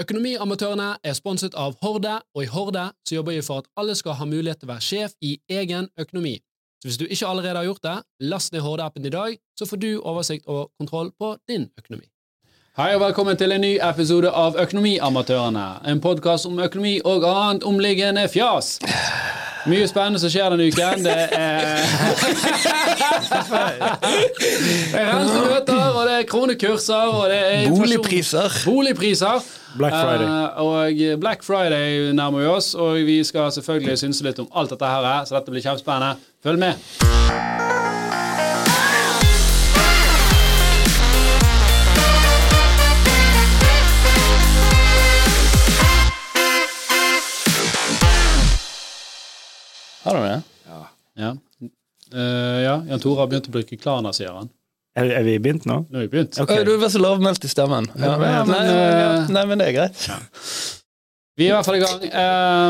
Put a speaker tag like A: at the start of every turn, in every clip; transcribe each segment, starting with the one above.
A: Økonomiamatørene er sponset av Horde, og i Horde så jobber vi for at alle skal ha mulighet til å være sjef i egen økonomi. Så hvis du ikke allerede har gjort det, last ned Horde-appen i dag, så får du oversikt og kontroll på din økonomi. Hei og velkommen til en ny episode av Økonomiamatørene. En podkast om økonomi og annet omliggende fjas. Mye spennende som skjer denne uken. Det er er rentemøter, og det er kronekurser, og det er
B: Boligpriser.
A: Boligpriser.
C: Black Friday.
A: Uh, og Black Friday nærmer vi oss, og vi skal selvfølgelig synse litt om alt dette her, så dette blir kjempespennende. Følg med.
B: Har du det?
A: Ja. Eh, ja, Jan Tore har begynt å bruke Klarna, sier han.
C: Er, er vi begynt nå?
A: Nå er vi begynt.
C: Okay.
B: Å, Du var så lavmælt i stemmen. Ja,
A: Ja, men,
B: nei,
A: eh,
B: nei, men det er greit.
A: Vi er i hvert fall i gang.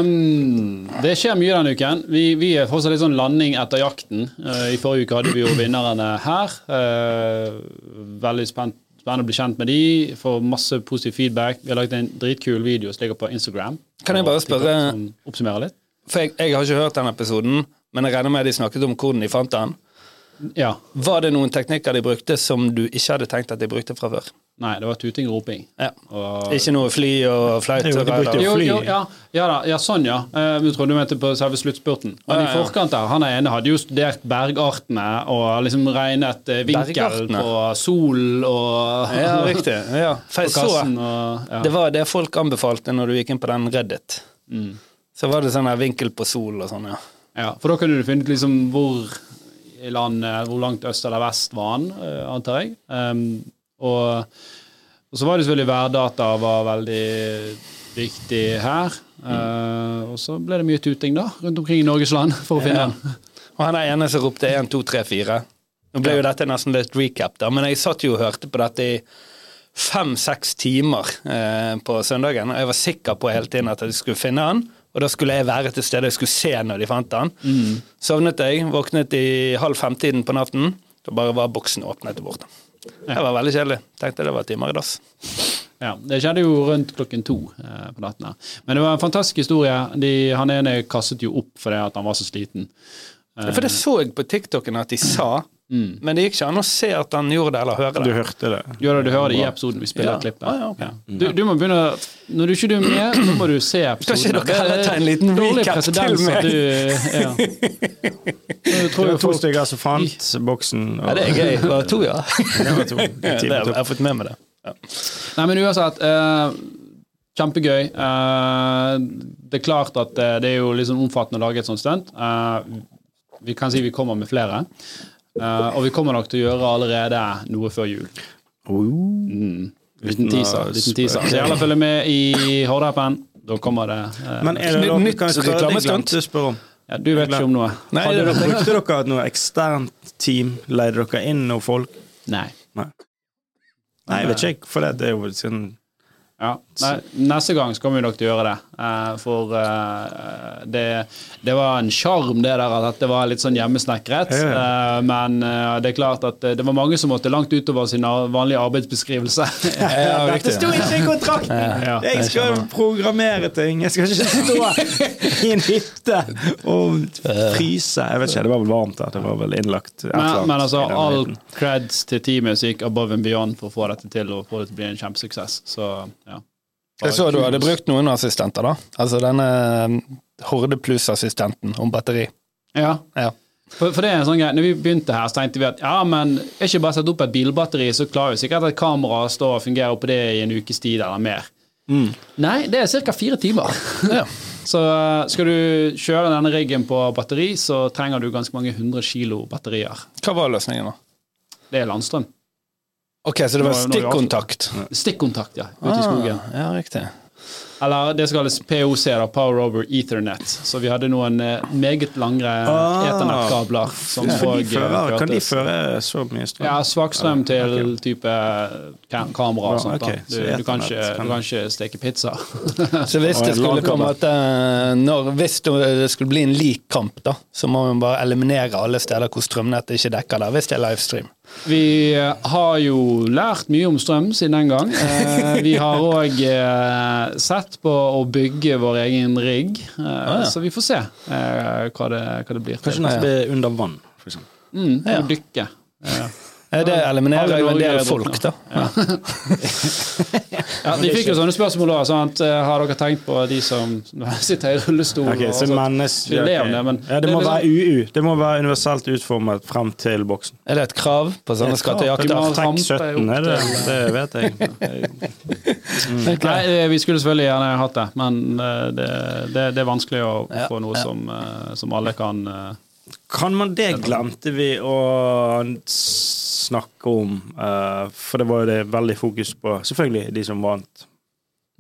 A: Um, det skjer mye denne uken. Vi, vi er fortsatt litt sånn landing etter jakten. Uh, I forrige uke hadde vi jo vinnerne her. Uh, veldig spent, spennende å bli kjent med de. Får masse positiv feedback. Vi har laget en dritkul video som ligger på Instagram.
B: Kan jeg bare spørre-
A: Som oppsummerer litt.
B: For jeg, jeg har ikke hørt den episoden, men jeg regner med de snakket om hvordan de fant den.
A: Ja.
B: Var det noen teknikker de brukte som du ikke hadde tenkt at de brukte fra før?
A: Nei, det var tuting og roping.
B: Ja.
A: Og
B: Ikke noe fly og flight?
C: Jo, de brukte
A: Jo,
C: fly.
A: jo, ja, ja da, ja, sånn ja. Eh, Jeg trodde du mente på selve sluttspurten. Men
B: Ja,
A: i forkant der, han ene hadde jo studert bergartene og liksom regnet eh, vinkel på sol og
B: Ja, riktig. Ja. For jeg så
A: og ja.
B: Det var det folk anbefalte når du gikk inn på den Reddit.
A: Mm.
B: Så var det sånn her vinkel på sol og sånn, ja.
A: ja, For da kunne du finne liksom hvor i landet, hvor langt øst eller vest var han, eh, antar jeg. Um, og, og så var det selvfølgelig værdata var veldig viktig her. Uh, og så ble det mye tuting da, rundt omkring i Norges land for å finne
B: Ja.
A: den.
B: Og han er ene som ropte 1, 2, 3, 4. Nå ble jo dette nesten litt recap, da, men jeg satt jo og hørte på dette i fem-seks timer eh, på søndagen, og jeg var sikker på hele tiden at jeg skulle finne han, og da skulle jeg være til stede, jeg skulle se når de fant han. Sovnet jeg, våknet i halv fem-tiden på natten, da bare var boksen åpnet og borte. Det var veldig kjedelig. Tenkte det var timer i dass.
A: Ja, Det skjedde jo rundt klokken to eh, på natten. her. Men det var en fantastisk historie. De, han ene kastet jo opp fordi han var så sliten.
B: Eh. For det så jeg på TikToken at de sa,
A: Mm.
B: men det gikk ikke an å se at han gjorde det eller høre
C: Du hørte det?
A: Gjør det, du hører det i episoden vi spiller
B: Ja.
A: klippet.
B: Ah, ja, okay.
A: Ja. Du, du må begynne Når du ikke er med, så må du se
B: Kan
A: episoden.
B: ikke dere heller ta en liten recap til meg?
A: du ja. Jeg
C: Det
A: tror jo
C: var to stykker som fant boksen. Og,
B: Ja, det er gøy. Det var to, ja.
C: Det var to.
B: Ja, det
C: jeg
B: har fått med meg det. Ja.
A: Nei, men uansett. Uh, kjempegøy. Eh, det er klart at eh, det er jo liksom omfattende å lage et sånt stunt. Eh, vi kan si vi kommer med flere. Eh, og vi kommer nok til å gjøre allerede noe før jul.
C: Oh.
A: Mm. Liten teaser. Liten teaser. Så gjerne følg med i Horde-appen. Da kommer det uh,
C: Men er det
B: Nytt- reklamestunt.
A: ja, Du vet ikke om noe?
B: Nei,
A: Hadde
B: jeg.
C: Brukte dere noe eksternt team? Leide dere inn noen folk?
A: Nei.
C: Nei. Nei, jeg vet ikke, for det, det er jo sin
A: Ja. Nei, neste gang så kommer vi nok til å gjøre det. Uh, for uh, det, det var en sjarm, det der at det var litt sånn hjemmesnekret.
C: Ja,
A: Eh, men eh, det er klart at det var mange som måtte langt utover sin vanlige arbeidsbeskrivelse.
B: Ja,
C: Dette sto ikke i kontrakten!
A: Ja,
C: Jeg skal programmere ting. Jeg skal ikke stå i en hytte og fryse. Jeg vet ikke, det var vel varmt der. Det var vel innlagt
A: Men, men altså, all creds til teamet som gikk above and beyond for å få dette til og få det til å bli en kjempesuksess. Så ja.
B: Jeg så du hadde brukt noen assistenter, da. Altså denne um, Horde Plus-assistenten om batteri.
A: Ja.
B: Ja.
A: For, for det er en sånn greie, når vi begynte her, så tenkte vi at ja, men er ikke bare å sette opp et bilbatteri, så klarer vi sikkert at et kamera står og fungerer på det i en ukes tid eller mer. Nei, det er ca. fire timer.
B: Ja.
A: så uh, skal du kjøre denne riggen på batteri, så trenger du ganske mange hundre kilo batterier.
B: Hva var løsningen, da?
A: Det er landstrøm.
B: Ok, så det var
A: vi
B: stikkontakt.
A: Stikkontakt, ja. Ute i skogen.
B: Ah, ja, riktig.
A: Eller det som kalles POC, da, Power Over Ethernet. Så vi hadde noen eh, meget langre
C: Ah.
A: ethernet-kabler som
C: de fører, kan de føre så mye strøm?
A: Ja, svak strøm til
C: okay.
A: type kamera og sånt.
C: Okay.
A: da. Du,
C: så
A: du, kan ikke, du kan ikke steke pizza.
B: Så hvis det skulle
C: komme
B: at når, Hvis det skulle bli en lik kamp, da, så må man bare eliminere alle steder hvor strømnettet ikke dekker der, hvis det er livestream.
A: Vi eh, har jo lært mye om strøm siden den gang. Eh, vi har òg eh, sett på å bygge vår egen rigg,
B: ja.
A: så vi får se hva, det, hva det blir.
C: Kanskje det blir under vann, eksempel.
A: Mm,
B: Ja.
A: dykke.
B: Det eliminerer jo en del folk, da.
A: Ja, vi fikk jo sånne spørsmål òg. Eh, Har dere tenkt på de som sitter i rullestol? Okay,
C: så menneske,
A: Vi ler om
C: ok.
A: det, men
C: ja, det
A: det
C: må
A: er
C: være UU. Det må være universelt utformet frem til boksen.
B: Er det et krav på sånne skattejakter?
C: Trekk 17, er det, det vet jeg.
A: Nei, eh, vi skulle selvfølgelig gjerne hatt det, men eh, det, det, det er vanskelig å få noe
B: ja.
A: som, som alle kan
C: Kan man det glemte vi å snakke om, uh, for det var jo det veldig fokus på Selvfølgelig de som vant.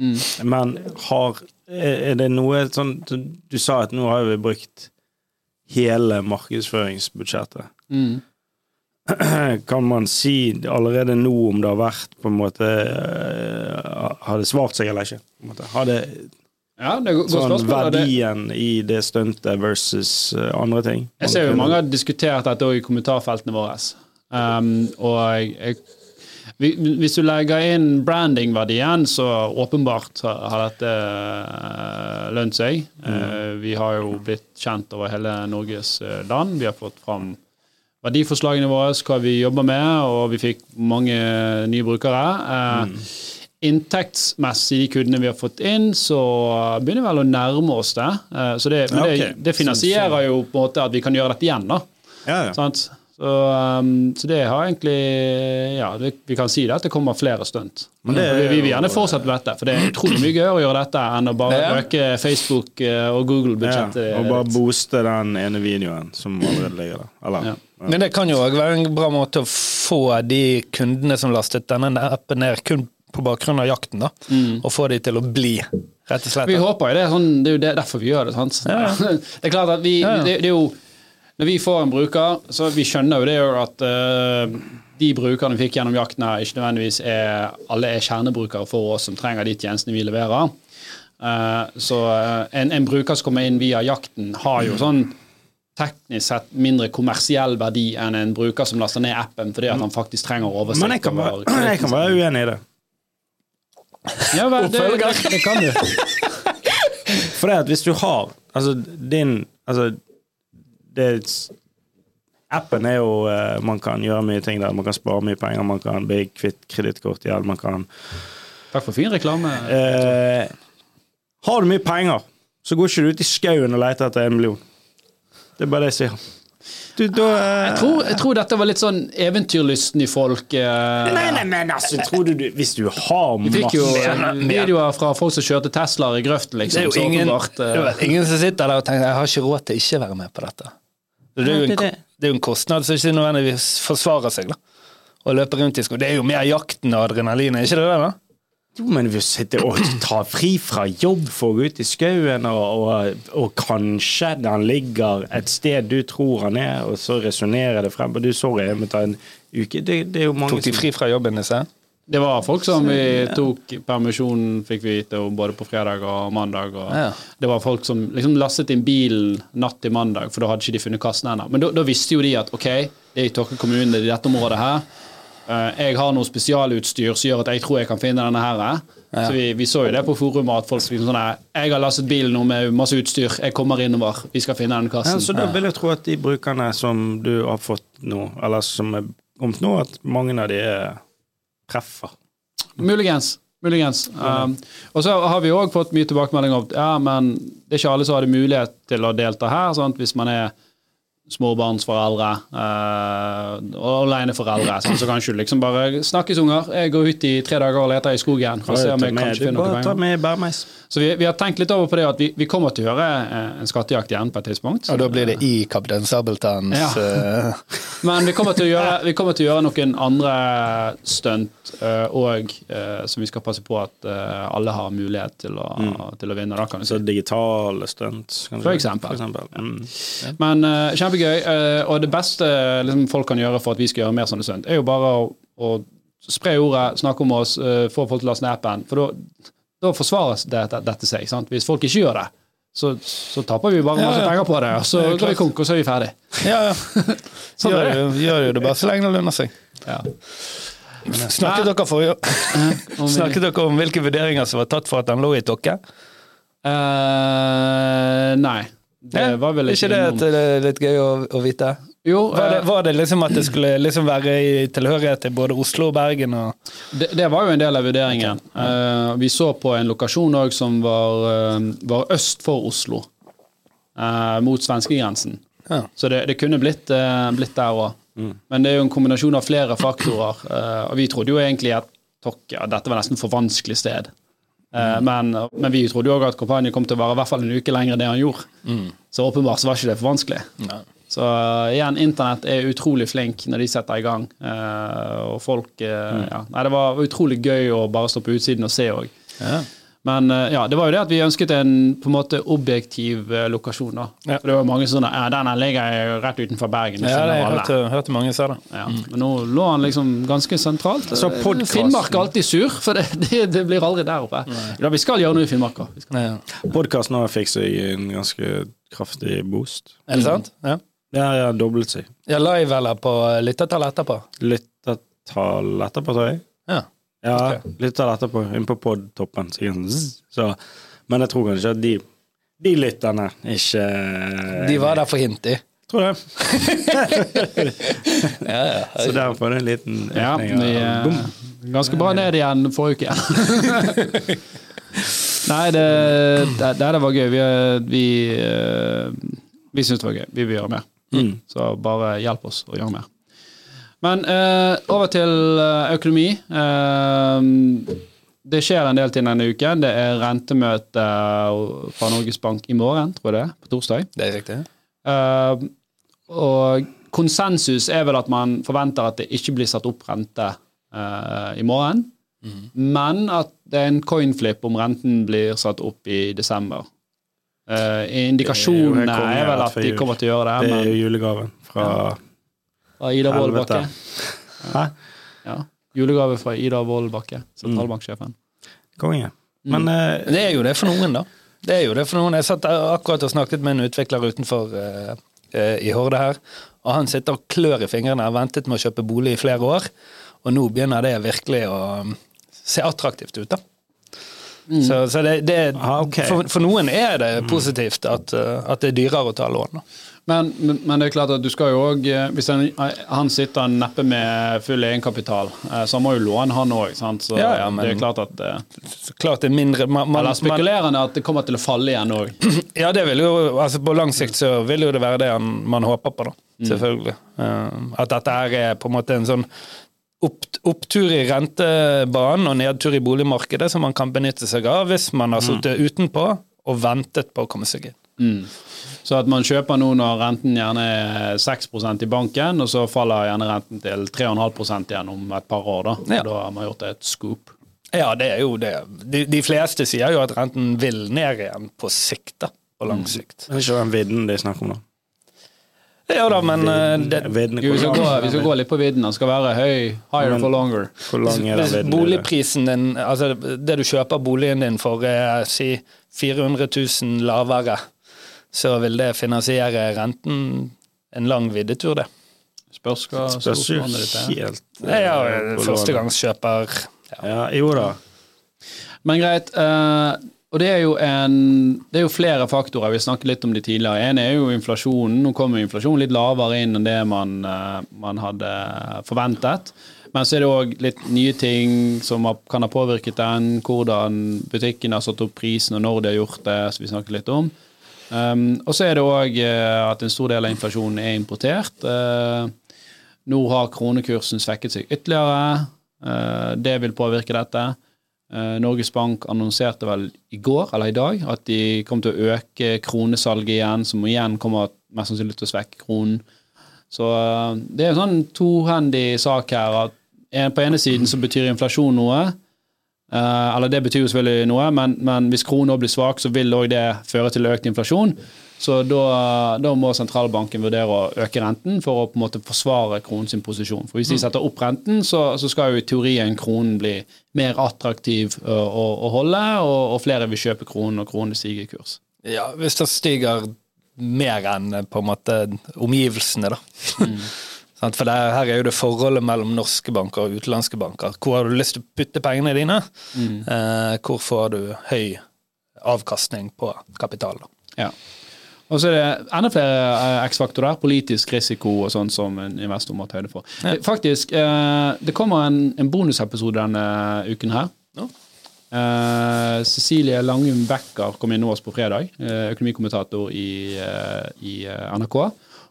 A: mm.
C: Men har Er det noe sånn Du sa at nå har vi brukt hele markedsføringsbudsjettet.
A: Mm.
C: Kan man si allerede nå om det har vært på en måte eh, Har det svart seg eller ikke? Har det
A: Ja, det er godt
C: sånn
A: spørsmål. Verdien det-
C: i det stuntet versus eh, andre ting?
A: Jeg ser jo mange har diskutert dette i kommentarfeltene våre. Um, og jeg, hvis du legger inn branding-verdien, så åpenbart har dette uh, lønt seg. Uh, vi har jo blitt kjent over hele Norges land. Vi har fått fram verdiforslagene våre, hva vi jobber med, og vi fikk mange nye brukere. Uh, Inntektsmessig, de kundene vi har fått inn, så begynner vi vel å nærme oss det. Uh, så det, men
C: Ja,
A: det, det finansierer jo på en måte at vi kan gjøre dette igjen. da.
C: Ja, ja.
A: Så, um, så det har egentlig Ja, det, vi kan si det at det kommer flere stunt.
C: Men det
A: vi, vi vil gjerne fortsette med dette, for det er utrolig mye gøyere å gjøre dette enn å bare
B: Ja.
A: øke Facebook eh, og
C: ja.
A: Google-budsjettet.
C: Og bare booste den ene videoen som allerede ligger der. Eller?
A: Ja.
B: Men det kan jo òg være en bra måte å få de kundene som lastet denne appen ned kun på bakgrunn av jakten, da. Og få de til å bli, rett og slett.
A: Vi håper jo det. Sånn, det er jo derfor vi gjør det. sant?
B: Ja,
A: Det er klart at vi,
B: Ja, ja.
A: Det, det er jo Når vi får en bruker, så vi skjønner jo det jo at uh, de brukerne vi fikk gjennom jakten, her ikke nødvendigvis er alle er kjernebrukere for oss som trenger de tjenestene vi leverer. Uh, så eh, en, en bruker som kommer inn via jakten, har jo sånn teknisk sett mindre kommersiell verdi enn en bruker som laster ned appen fordi at han faktisk trenger oversikt.
C: Men jeg kan, være, jeg kan være uenig i det.
A: Ja, vel, det, det, det kan du.
C: For det at hvis du har Altså, din Altså, det Appen er jo uh, Man kan gjøre mye ting der. Man kan spare mye penger, man kan bli kvitt kredittkortgjeld, man kan
A: Takk for fin reklame.
C: Uh, Har du mye penger, så går ikke du ut i skauen og leter etter en million. Det er bare det jeg sier. Du, da eh,
A: Jeg tror, jeg tror dette var litt sånn eventyrlysten i folk. eh.
C: Nei, nei, men altså, tror du du Hvis du har masse
A: Vi fikk jo eh, videoer fra folk som kjørte Teslaer i grøften,
B: Det
A: liksom.
B: er jo
A: så
B: ingen,
A: åpenbart,
B: det
A: eh,
B: er ingen som sitter der og tenker jeg har ikke råd til ikke være med på dette. Det er jo en,
C: det er det.
B: det jo en kostnad som ikke nødvendigvis forsvarer seg. da. Å løpe rundt i skog. Det er jo mer jakten og adrenalin, er ikke det det? da?
C: Jo, men vi sitter og tar fri fra jobb for å gå ut i skauen, og, og, og kanskje den ligger et sted du tror han er, og så resonnerer det frem. Og du, sorry, jeg må ta en uke. Det, det er jo mange
B: Tok de fri fra jobben disse?
A: Det var folk som vi tok permisjon, fikk vi vite, både på fredag og mandag. Og
B: Ja.
A: Det var folk som liksom lastet inn bilen natt til mandag, for da hadde ikke de funnet kassen ennå. Men da, da visste jo de at ok, det er i Torke kommune, det er i dette området her. Eh, jeg har noe spesialutstyr som gjør at jeg tror jeg kan finne denne her. Så vi, vi så jo det på forumet at folk liksom sånn her, Jeg har lastet bilen nå med masse utstyr, jeg kommer innover, vi skal finne den
C: Ja,
A: kassen.
C: så da vil jeg tro at de brukerne som du har fått nå, eller som er kommet nå, at mange av de er treffer.
A: Muligens. Muligens. Um, og så har vi òg fått mye tilbakemelding om at ja, men det er ikke alle som hadde mulighet til å delta her. Sant? Hvis man er småbarnsforeldre uh, og aleneforeldre, Sånn, så kanskje du liksom bare snakkes, unger. Jeg går ut i tre dager og leter i skogen og ser om jeg kanskje finner noe
C: ta
A: penger.
C: med bærmeis.
A: Så vi, vi har tenkt litt over på det at vi, vi kommer til å gjøre eh, en skattejakt igjen på et tidspunkt.
B: Og da blir det i Kaptein Sabeltanns
A: Ja.
B: eh,
A: Men vi kommer til å gjøre, vi kommer til å gjøre noen andre stunt òg, som vi skal passe på at alle har mulighet til å, til å vinne. Da, kan si.
C: Så digitale kanskje.
A: For eksempel.
C: For eksempel. Mm.
A: Men eh, kjempegøy. eh, og det beste liksom, folk kan gjøre for at vi skal gjøre mer sånne stunt, er jo bare å, å spre ordet, snakke om oss, eh, få folk til å laste ned appen. For da, forsvares det, det, dette seg. Sant? Hvis folk ikke gjør det, så, så taper vi bare
B: Ja,
A: masse
B: ja.
A: penger på det, og så går vi konk, og så er vi ferdig.
B: Ja, ja.
A: Sånn
B: gjør,
A: det.
B: jo, gjør jo det bare så lenge det lønner seg.
A: Ja.
B: Snakket dere, for, snakket dere om hvilke vurderinger som var tatt for at den lå i Tokke?
A: Uh, nei. Det
B: Ja,
A: var vel
B: Er ikke det det er litt gøy å, å vite?
A: Jo,
B: Var det,
A: eh,
B: var det liksom at det skulle liksom være i tilhørighet til både Oslo og Bergen? Og,
A: det, det var jo en del av vurderingen. Eh, vi så på en lokasjon òg som var, uh, var øst for Oslo, Uh, mot svenskegrensen.
B: ja.
A: Så det, det kunne blitt, blitt der òg. Men det er jo en kombinasjon av flere faktorer. eh, og vi trodde jo egentlig at Tokke at dette var nesten for vanskelig sted. Eh, men, men vi trodde jo òg at kampanjen kom til å vare i hvert fall en uke lenger enn det han gjorde. Så åpenbart så var ikke det for vanskelig.
B: Nei.
A: Så uh, igjen, internett er utrolig flink når de setter i gang. Uh, og folk mm. ja. Nei, det var utrolig gøy å bare stå på utsiden og se òg.
B: Ja.
A: Men uh, ja, det var jo det at vi ønsket en på en måte objektiv uh, lokasjon. da.
B: Ja.
A: For det var mange sånne ja, Den ligger jo rett utenfor Bergen.
B: Ja, det, jeg hørte, hørte mange si det.
A: Ja. Men nå lå han liksom ganske sentralt.
C: Så podcasten-
A: Finnmark er alltid sur, for det, det, det blir aldri der oppe. Ja, vi skal gjøre noe i Finnmark òg.
B: Ja.
C: Podkasten har fikk seg en ganske kraftig boost.
B: Er det sant? Ja.
C: Det har doblet seg.
B: ja live eller på lyttertall etterpå?
C: Lyttertall etterpå, tror jeg.
B: Ja.
C: Ja,
B: Ok.
C: dette på, Inn på podtoppen. sånn. Så, men jeg tror kanskje at de, de lytterne ikke
B: De var der for hint, de.
C: Tror det.
B: Ja, ja.
C: Så der får du en liten
A: Ja,
C: økning.
A: vi
C: av-
A: er
C: Boom.
A: ganske bra ned igjen forrige uke. Nei, det, det, det var gøy. Vi, vi, eh, vi syns det var gøy. Vi vil gjøre mer.
C: Mm.
A: Så bare hjelp oss å gjøre mer. Men eh, over til eh, økonomi. Eh, det skjer en del til denne uken. Det er rentemøte fra Norges Bank i morgen, tror jeg det er, på torsdag.
B: Det er riktig.
A: Eh, og konsensus er vel at man forventer at det ikke blir satt opp rente eh, i morgen, men at det er en coinflip om renten blir satt opp i desember. Uh, indikasjonene
C: er
A: er vel at de kommer til å gjøre det,
C: Det er jo julegaven fra
A: fra Ida Wold. Bakke.
C: Hæ?
A: Ja. Julegave fra Ida Wold Bakke, sentralbanksjefen.
C: Konge. Men eh,
B: Det er jo det for noen, da. Det er jo det for noen. Jeg satt akkurat og snakket med en utvikler utenfor uh, uh, i Horde her, og han sitter og klør i fingrene. Har ventet med å kjøpe bolig i flere år, og nå begynner det virkelig å um, se attraktivt ut, da. Så, så det, det
C: Ah, okay.
B: for, for noen er det positivt at, uh, at det er dyrere å ta lån. Da.
A: Men, men, det er klart at du skal jo òg Hvis han, han sitter neppe med full egenkapital, eh, så han må jo låne, han òg. Så
B: Ja, ja, men-
A: det er klart at eh,
B: klart det er mindre man, man,
A: Eller
B: man,
A: spekulerende at det kommer til å falle igjen òg.
B: Ja, det vil jo, altså På lang sikt så vil jo det være det han, man håper på, da. Selvfølgelig. Mm. at dette er på en måte en sånn opp, opptur i rentebanen og nedtur i boligmarkedet som man kan benytte seg av hvis man har sittet utenpå og ventet på å komme seg inn.
A: Mm. Så at man kjøper nå når renten gjerne er 6 i banken, og så faller gjerne renten til 3,5 igjen om et par år. Da
B: Ja.
A: Da har man gjort et scoop.
B: Ja, det er jo det. De, de fleste sier jo at renten vil ned igjen på sikt, da. På lang sikt.
C: det er ikke den vidden det er snakk om, da.
B: Ja da, men eh, det,
A: Jo, vi, skal gå, vi skal gå litt på vidden. Den skal være høy. Higher
C: Men-
A: for longer.
C: Hvor lang er den
B: Hvis boligprisen din, altså det du kjøper boligen din for, er si 400 000 lavere, så vil det finansiere renten en lang viddetur, det.
A: Spørs hva
C: Spørs jo
A: storlånet ditt er.
C: helt
B: Nei, ja,
C: eh,
B: førstegangskjøper ja.
C: Ja, jo da.
A: Men greit. Uh, og det er, jo en, det er jo flere faktorer. Vi snakket litt om de tidligere. En er jo inflasjonen. Nå kommer inflasjonen litt lavere inn enn det man, eh, man hadde forventet. Men så er det òg litt nye ting som kan ha påvirket den. Hvordan butikken har satt opp prisen, og når de har gjort det, som vi snakket litt om. Um, og så er det òg at en stor del av inflasjonen er importert. Uh, nå har kronekursen svekket seg ytterligere. Uh, det vil påvirke dette. Eh, Norges Bank annonserte vel i går eller i dag at de kommer til å øke kronesalget igjen, som igjen kommer mest sannsynlig til å svekke kronen. Så eh, det er en sånn tohendig sak her. at en- På ene siden så betyr inflasjon noe. Eh, eller det betyr jo selvfølgelig noe, men, men hvis kronen blir svak, så vil òg det føre til økt inflasjon. Så da, da må sentralbanken vurdere å øke renten for å på en måte forsvare kronen sin posisjon. For Hvis de setter opp renten, så, så skal jo i teorien kronen bli mer attraktiv å, å, å holde, og, og flere vil kjøpe kronen når kronen stiger i kurs.
B: Ja, hvis det stiger mer enn på en måte omgivelsene, da. Sant, For det, er- her er jo det forholdet mellom norske banker og utenlandske banker. Hvor har du lyst til å putte pengene dine? Eh, hvor får du høy avkastning på kapital?
A: Ja. Og så er det enda flere eh, X-faktorer, politisk risiko og sånn som en investor må ta høyde for. Ja. Faktisk, eh, det kommer en, en bonusepisode denne uken her.
B: Ja.
A: Eh, Cecilie Langum Becker kom innom oss på fredag, eh, økonomikommentator i, eh, i eh, NRK.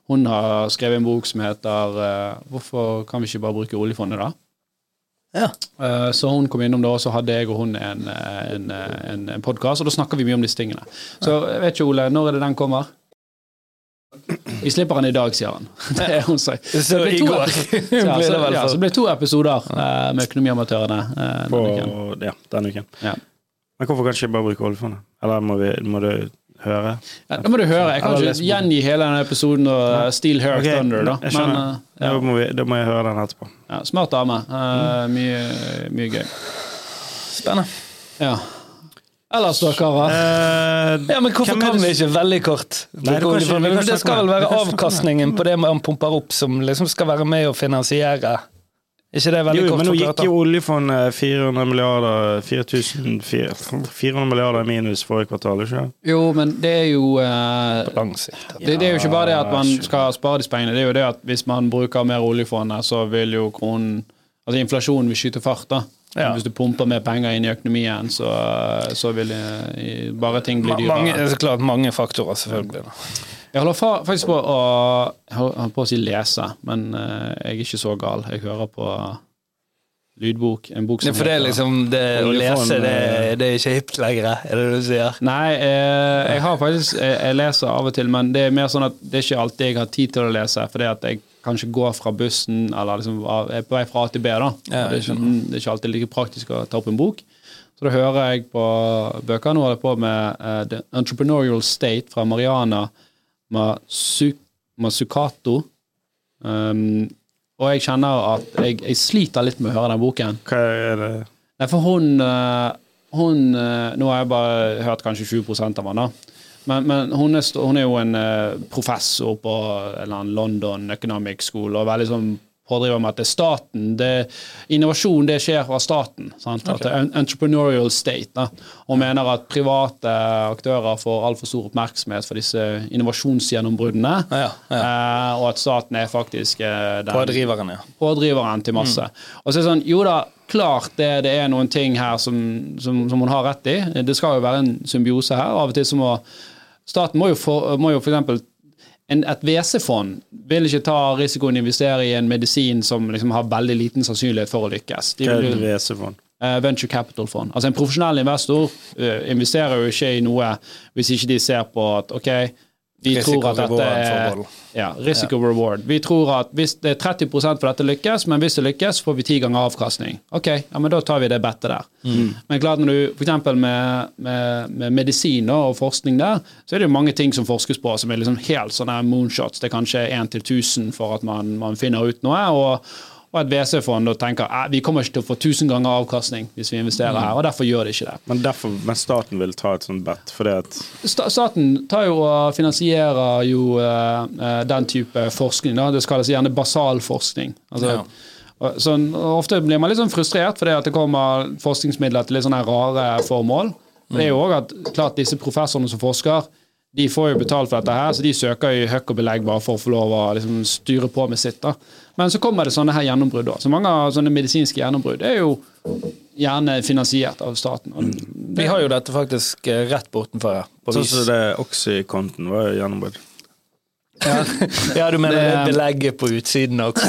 A: Hun har skrevet en bok som heter uh, 'Hvorfor kan vi ikke bare bruke oljefondet', da?
B: Ja.
A: Uh, Så hun kom innom det, og så hadde jeg og hun en, eh, en, en, en podkast, og da snakker vi mye om disse tingene. Så jeg vet ikke, Ole, når er det den kommer? Vi slipper den i dag, sier han. Det er hun sier.
B: Så
A: det blir
B: i går.
A: Ja, så, ja, det to episoder uh, med Økonomiamatørene
C: uh,
A: denne uken.
C: ja, denne uken.
A: Ja.
C: Men hvorfor kan ikke jeg bare bruke oljefondet? Eller må, vi, må du høre?
A: Ja, Da må du høre. Jeg kan ikke gjengi hele denne episoden og ja. Steal Hair
C: okay,
A: Thunder, da.
C: jeg skjønner.
A: Men, eh,
C: Da, må vi, da må jeg høre den etterpå.
A: Ja, smart dame. Eh, mye, mye gøy.
B: Spennende.
A: Ja. Ellers da, karer?
C: Uh,
B: Ja, men hvorfor kan vi ikke veldig kort
C: Nei, det kan ikke-
B: Det skal vel være avkastningen på det man pumper opp, som liksom skal være med å finansiere. Ikke det veldig
C: jo,
B: kort
C: men nå gikk jo oljefondet 400 milliarder 400 milliarder minus forrige kvartal, ikke?
A: Jo, men det er jo eh.
B: På lang sikt.
A: Det, det er jo ikke bare det at man skal spare disse pengene, det er jo det at hvis man bruker mer oljefondet, så vil jo kronen Altså inflasjonen vil skyte fart, da.
B: Ja.
A: Hvis du pumper mer penger inn i økonomien, så, så vil det, bare ting bli dyrere.
B: Mange, så klart mange faktorer, selvfølgelig. da.
A: Jeg holder faktisk på å holder på å si lese, men eh, jeg er ikke så gal. Jeg hører på lydbok. En bok
B: Det
A: som
B: for det er liksom det, å lese, det,
C: eh,
B: det er ikke hipt lenger, er det det du sier?
A: Nei, jeg, jeg har faktisk jeg, jeg leser av og til, men det er mer sånn at det er ikke alltid jeg har tid til å lese, fordi at jeg kanskje går fra bussen eller liksom er på vei fra A til B. da.
B: Ja,
A: det, er ikke, det er ikke alltid like praktisk å ta opp en bok. Så da hører jeg på bøker. Nå holder jeg på med uh, The Entrepreneurial State fra Mariana Masu, Masukato. Um, og jeg kjenner at jeg, jeg sliter litt med å høre den boken.
C: Hva er det?
A: Nei, for hun, eh, hun eh, Nå har jeg bare hørt kanskje 20 av henne. Men, men hun, er, hun er jo en eh, professor på en eller annen London Economic School og veldig sånn pådriver med at det er staten det, Innovasjon det skjer fra staten. Sant? At det er entrepreneurial state. Da. Og mener at private aktører får altfor stor oppmerksomhet for disse innovasjonsgjennombruddene.
B: Ja, ja.
A: Eh, og at staten er faktisk eh, den
B: Pådriveren, ja.
A: pådriveren til masse. Og så er det sånn, jo da, klart det, det er noen ting her som, som, som hun har rett i. Det skal jo være en symbiose her. Av og til så må staten må jo for, må jo for eksempel en, et WC-fond vil ikke ta risikoen å investere i en medisin som liksom har veldig liten sannsynlighet for å lykkes.
C: Hva er et WC-fond?
A: Uh, venture capital-fond. Altså En profesjonell investor uh, investerer jo ikke i noe hvis ikke de ser på at ok, vi tror at dette er
B: Risiko-reward-forhold.
A: ja, reward. Vi tror at hvis det er 30% for dette lykkes, men hvis det lykkes, får vi ti ganger avkastning. Ok, ja, men da tar vi det bettet der. Men klart når du f.eks. Med, med, med medisin og forskning der, så er det jo mange ting som forskes på som er liksom helt sånne moonshots. Det er kanskje 1 til 1000 for at man, man finner ut noe. og og et WC-fond da tenker vi kommer ikke til å få 1000 ganger avkastning hvis vi investerer her, og derfor gjør det ikke det.
C: Men, derfor, men staten vil ta et sånt bet, fordi at
A: Staten tar jo og finansierer jo eh, den type forskning. Da. Det kalles gjerne basalforskning. Altså,
B: Ja.
A: sånn, ofte blir man litt sånn frustrert fordi at det kommer forskningsmidler til litt sånne rare formål. Det er jo også at klart disse professorene som forsker, de får jo betalt for dette her, så de søker jo høkk og belegg bare for å få lov å liksom, styre på med sitt. da. Men så kommer det sånne her gjennombrudd. Så mange av sånne medisinske gjennombrudd er jo gjerne finansiert av staten. Og
B: Vi har jo dette faktisk eh, rett bortenfor her.
C: Sånn som det Oxycontin var jo gjennombrudd.
B: Ja, du mener det,
A: Det-
B: belegget på utsiden også?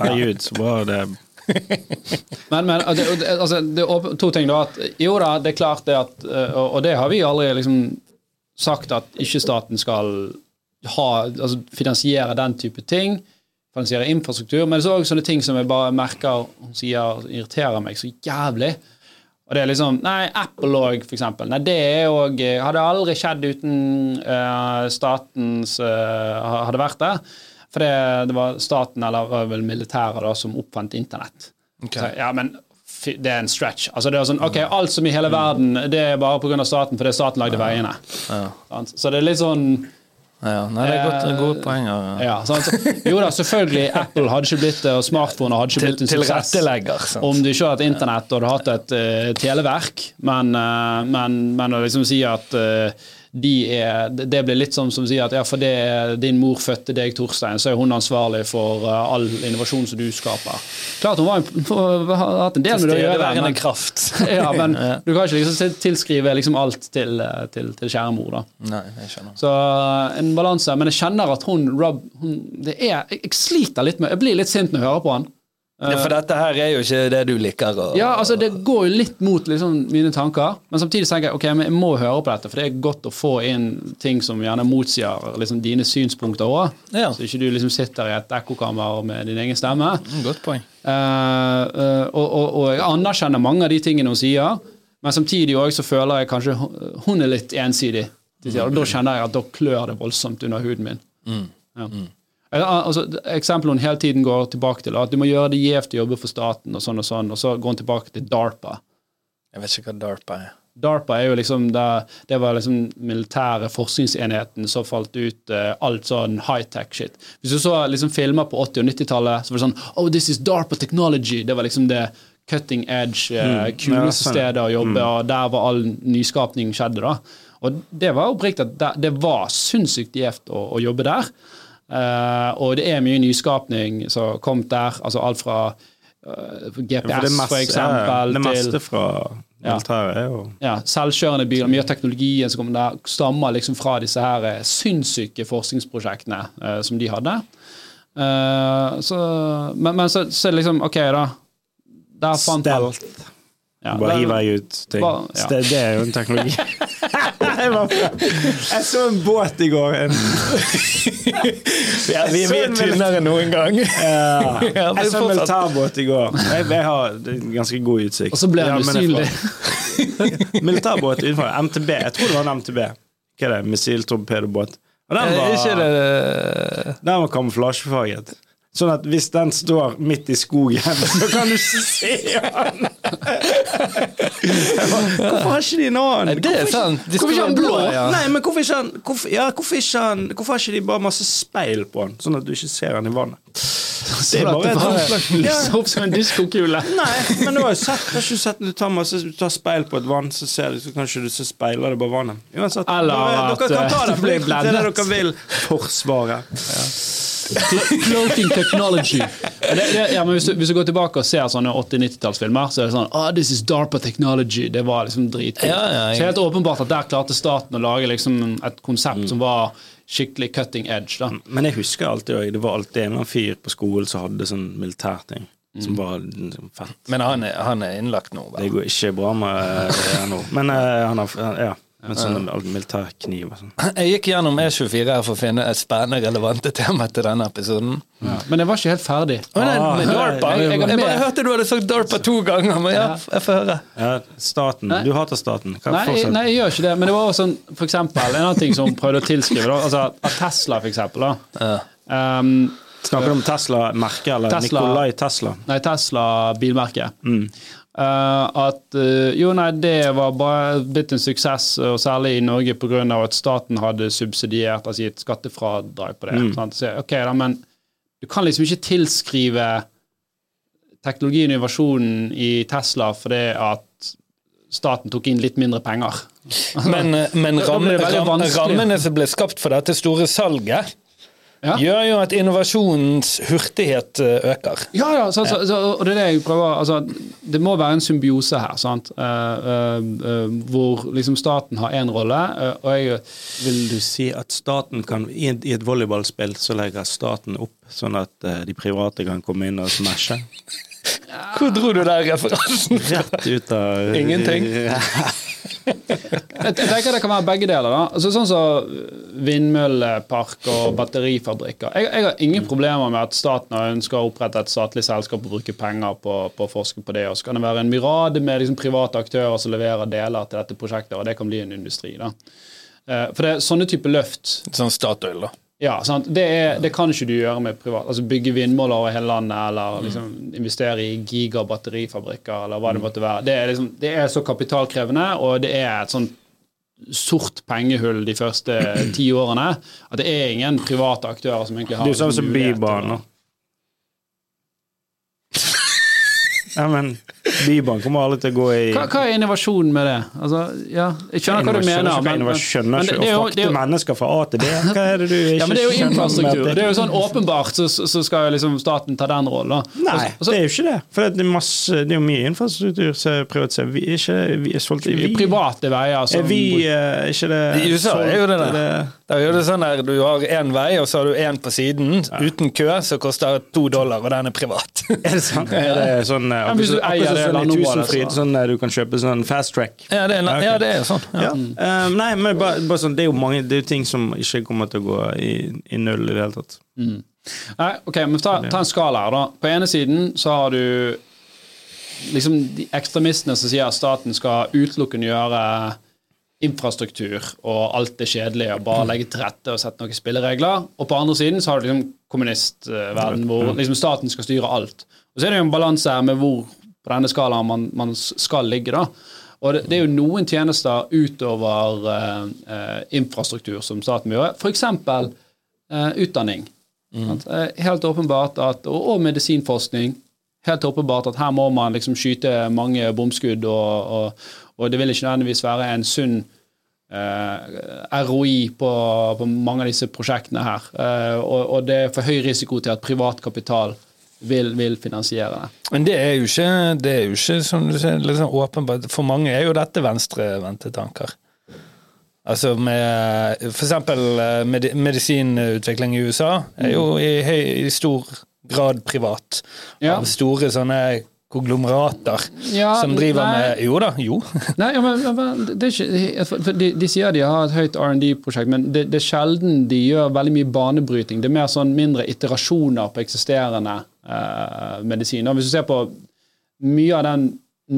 C: Herregud, så bra det
A: Men, men det, altså, det er to ting da. At, jo da, det er klart det at eh, Og, og det har vi aldri liksom sagt at ikke staten skal ha, altså, finansiere den type ting. Finansiere infrastruktur. Men det er også sånne ting som jeg bare merker hun sier irriterer meg så jævlig. Og det er liksom Nei, Apple òg, for eksempel. Nei, det er òg Hadde aldri skjedd uten uh, statens uh, Hadde vært det. For det, det var staten, eller vel militæret, da, som oppfant internett.
B: Okay.
A: Så, ja, men det er en stretch. Altså det er sånn, ok, Alt som i hele verden, det er bare pga. staten, fordi staten lagde veiene. Ja. Så det er litt sånn
B: Ja, nei, det er godt, gode poenger.
A: ja, sant? Jo da, selvfølgelig, Apple hadde ikke blitt det, og smartphoner hadde ikke blitt en suksess.
B: tilrettelegger. sant?
A: Om du ikke hadde hatt internett og du hadde hatt et eh, televerk, men, eh, men, men å liksom si at eh, de er, det blir litt som som sier at ja, fordi din mor fødte deg, Torstein, så er hun ansvarlig for eh, all innovasjon som du skaper. Klart hun var en, har hatt en del med det å gjøre, men,
B: kraft.
A: ja, men du kan ikke liksom tilskrive liksom alt til, eh, til, til kjære mor. da.
B: Nei, jeg skjønner.
A: Så eh, en balanse. Men jeg kjenner at hun, Rob hun, det er, jeg sliter litt med Jeg blir litt sint når jeg hører på han.
B: Ja, for dette her er jo ikke det du liker. Og,
A: Ja, altså Det går jo litt mot liksom, mine tanker, men samtidig tenker jeg ok, men jeg må høre på dette, for det er godt å få inn ting som gjerne motsier liksom, dine synspunkter òg.
B: Ja.
A: Så ikke du liksom sitter i et ekkokammer med din egen stemme.
B: Mm, Godt poeng.
A: Uh, uh, og, og, og jeg anerkjenner mange av de tingene hun sier, men samtidig også så føler jeg kanskje hun- er litt ensidig. Og da kjenner jeg at da klør det voldsomt under huden min. Ja. Eh, Altså, Eksempelet hun hele tiden går tilbake til, at du må gjøre det gjevt å jobbe for staten, og sånn og sånn, og så går hun tilbake til DARPA.
B: Jeg vet ikke hva DARPA er.
A: DARPA er jo liksom det, det var liksom militære forskningsenheten som falt ut uh, alt sånn high-tech shit. Hvis du så liksom filmer på 80- og 90-tallet, så var det sånn Oh, this is DARPA technology. Det var liksom det cutting edge, uh, kuleste
C: sånn.
A: stedet å jobbe, og der var all nyskapning skjedde. da. Og det var oppriktig at det, det var sinnssykt gjevt å, å jobbe der. Eh, og det er mye nyskapning som har kommet der. altså Alt fra eh, GPS, for, eksempel,
C: det meste fra militæret jo
A: ja, selvkjørende biler. Mye av teknologien som kommer der, stammer liksom fra disse her eh, sinnssyke forskningsprosjektene uh, som de hadde. Uh, så, men, men så, så liksom OK, da. Der fant
C: Stelt.
A: ja,
C: Bare hiver jeg ut ting.
A: Bare- ja.
C: Det, det er jo en teknologi. jeg så en båt i går. En,
B: Ja, vi, vi er tynnere enn noen gang.
C: Ja. Jeg så militærbåt i går. Jeg, jeg har ganske god utsikt.
A: Og så ble han usynlig.
C: Militærbåt utenfor. MTB. Jeg tror det var en MTB. Hva er det? Missiltorpedobåt. Og den
B: ikke
C: var,
B: det
C: den var kamuflasjefarget. Sånn at hvis den står midt i skogen, så kan du se den! Hvorfor har ikke de en annen?
B: Det er sant.
C: Hvorfor ikke han blå,
B: ja.
C: Nei, men hvorfor ikke han hvorfor, ja, hvorfor, ikke han, hvorfor har ikke de bare masse speil på han, sånn at du ikke ser han i vannet? Det
A: at det bare
C: ja.
A: opp som en diskokule.
C: Nei, men du har jo sett Har ikke du sett du tar, masse, du tar speil på et vann, så, ser du, så kanskje du så speiler det bare vannet. Uansett.
A: Eller at,
C: dere kan ta
A: eh,
C: det
A: blir
C: blendet. det er dere vil. Forsvaret.
A: Cloaking technology. Det, det, ja, men hvis, du, hvis du går tilbake og ser sånne 80-90-tallsfilmer, så er det sånn ah, This is DARPA technology. Det var liksom dritkult.
B: Ja, ja, jeg-
A: Så helt åpenbart at der klarte staten å lage liksom et konsept som var skikkelig cutting edge. da.
C: Men jeg husker alltid det var alltid en eller annen fyr på skolen som hadde sånn militærting. Som var liksom, fett.
B: Men han er, han er innlagt nå, vel?
C: Det går ikke bra med det nå. Men uh, han har ja, med sånn militærkniv og sånn.
B: Jeg gikk gjennom E24 her for å finne et spennende, relevante tema til denne episoden.
A: Men jeg var ikke helt ferdig.
B: Å, nei,
C: Ah,
B: men DARPA?
A: jeg-
B: Jeg,
A: jeg
B: bare hørte du hadde sagt DARPA to ganger, men ja, jeg får høre.
C: Ja, staten. Du hater staten. Hva
A: Nei, jeg- nei, jeg gjør ikke det. Men det var også sånn, for eksempel, en annen ting som hun prøvde å tilskrive. Da, altså at Tesla, for eksempel. Da. Um,
C: Snakker du om Tesla-merket, eller
A: Tesla-
C: Nikolai Tesla?
A: Nei, Tesla bilmerke. Eh, at eh, jo, nei, det var bare blitt en suksess, og særlig i Norge pga. at staten hadde subsidiert, altså gitt skattefradrag på det. Sant? Så, ok, da, men du kan liksom ikke tilskrive teknologien og innovasjonen i Tesla fordi at staten tok inn litt mindre penger.
B: Men, eh, men ram, ram, rammene som ble skapt for dette store salget,
A: Ja.
B: gjør jo at innovasjonens hurtighet eh, øker.
A: Ja, ja, så, så, så, og det er det jeg prøver altså, Det må være en symbiose her, sant? Uh, uh, uh, hvor liksom staten har én rolle, og jeg
C: Vil du si at staten kan I et, i et volleyballspill så legger staten opp sånn at de private kan komme inn og smashe?
B: Hvor dro du den referansen?
C: Rett ut av
B: Ingenting.
A: Jeg tenker det kan være begge deler. da. Altså, sånn som Vindmøllepark og batterifabrikker. Jeg, jeg har ingen problemer med at staten ønsker å opprette et statlig selskap og bruke penger på, på å forske på det. Og så kan det være en myrade med liksom, private aktører som leverer deler til dette prosjektet, og det kan bli en industri. da. Eh, For det er sånne type løft
B: Sånn Statoil, da.
A: Ja, sant? Det, er, det kan ikke du gjøre med privat. Altså Bygge vindmåler over hele landet, eller liksom investere i gigabatterifabrikker, eller hva det måtte være. Det er, liksom, det er så kapitalkrevende, og det er et sånt sort pengehull de første ti årene at det er ingen private aktører som egentlig har
C: Det er sånn som Bybanen. Ja, men Bybanen kommer alle til å gå i
A: Hva, hva er innovasjonen med det? Altså, ja, jeg skjønner hva du mener. Men,
C: men- skjønner
A: men
C: ikke
A: det er
C: å
A: er
C: frakte mennesker fra A til B. Hva er det du ikke
A: Ja, men det er jo
C: skjønner
A: infrastruktur. Det er jo sånn åpenbart så, så skal liksom staten ta den rollen.
C: Nei,
A: altså,
C: det er jo ikke det. For det er, masse, det er jo mye infrastruktur som er privatisert. Vi er ikke vi er solgt i
A: private veier som
C: Er vi eh, ikke det
B: I USA er jo det der.
C: Eller-
B: gjør Du sånn der, Du har én vei, og så har du én på siden, uten kø, som koster to dollar, og den er privat.
C: Er det sant? Er det sånn eh,
A: Ja, hvis du eier det
C: sånn Tusenfryd, sånn eh, du kan kjøpe sånn fast track?
B: ja, det er,
C: Ja, ok.
B: ja, det er sånn. Ja.
C: Ja. Eh, nei, men bare, bare sånn, det er jo mange det er ting som ikke kommer til å gå i, i null i det hele tatt.
A: Nei, ok, men ta, ta en skala her, da. På ene siden så har du liksom de ekstremistene som sier at staten skal utelukkende gjøre infrastruktur og alt det kjedelige og bare legge til rette og sette noen spilleregler. Og på andre siden så har du liksom kommunistverden hvor liksom staten skal styre alt. Og så er det jo en balanse her med hvor på denne skalaen man, man skal ligge, da. Og det, det er jo noen tjenester utover uh, eh, infrastruktur som staten må gjøre. F.eks. Uh, utdanning. Sant? Eh, Helt åpenbart at, og, og medisinforskning. Helt åpenbart at her må man liksom skyte mange bomskudd, og, og, og det vil ikke nødvendigvis være en sunn eh, ROI på, på mange av disse prosjektene her. Eh, og, og det er for høy risiko til at privat kapital vil, vil finansiere det.
B: Men det er jo ikke, det er jo ikke som du sier, liksom åpenbart. For mange er jo dette venstrevendte tanker. Altså med eksempel eh, medisinutvikling i USA er jo i, høy, i stor grad privat.
A: Ja.
B: Av store sånne konglomerater
A: Ja,
B: som driver
A: nei.
B: med Jo da, jo.
A: Nei, ja, men, men det ikke, de, de sier de har et høyt R&D-prosjekt, men det, det er sjelden de gjør veldig mye banebryting. Det er mer sånn mindre iterasjoner på eksisterende eh, medisin. Hvis du ser på mye av den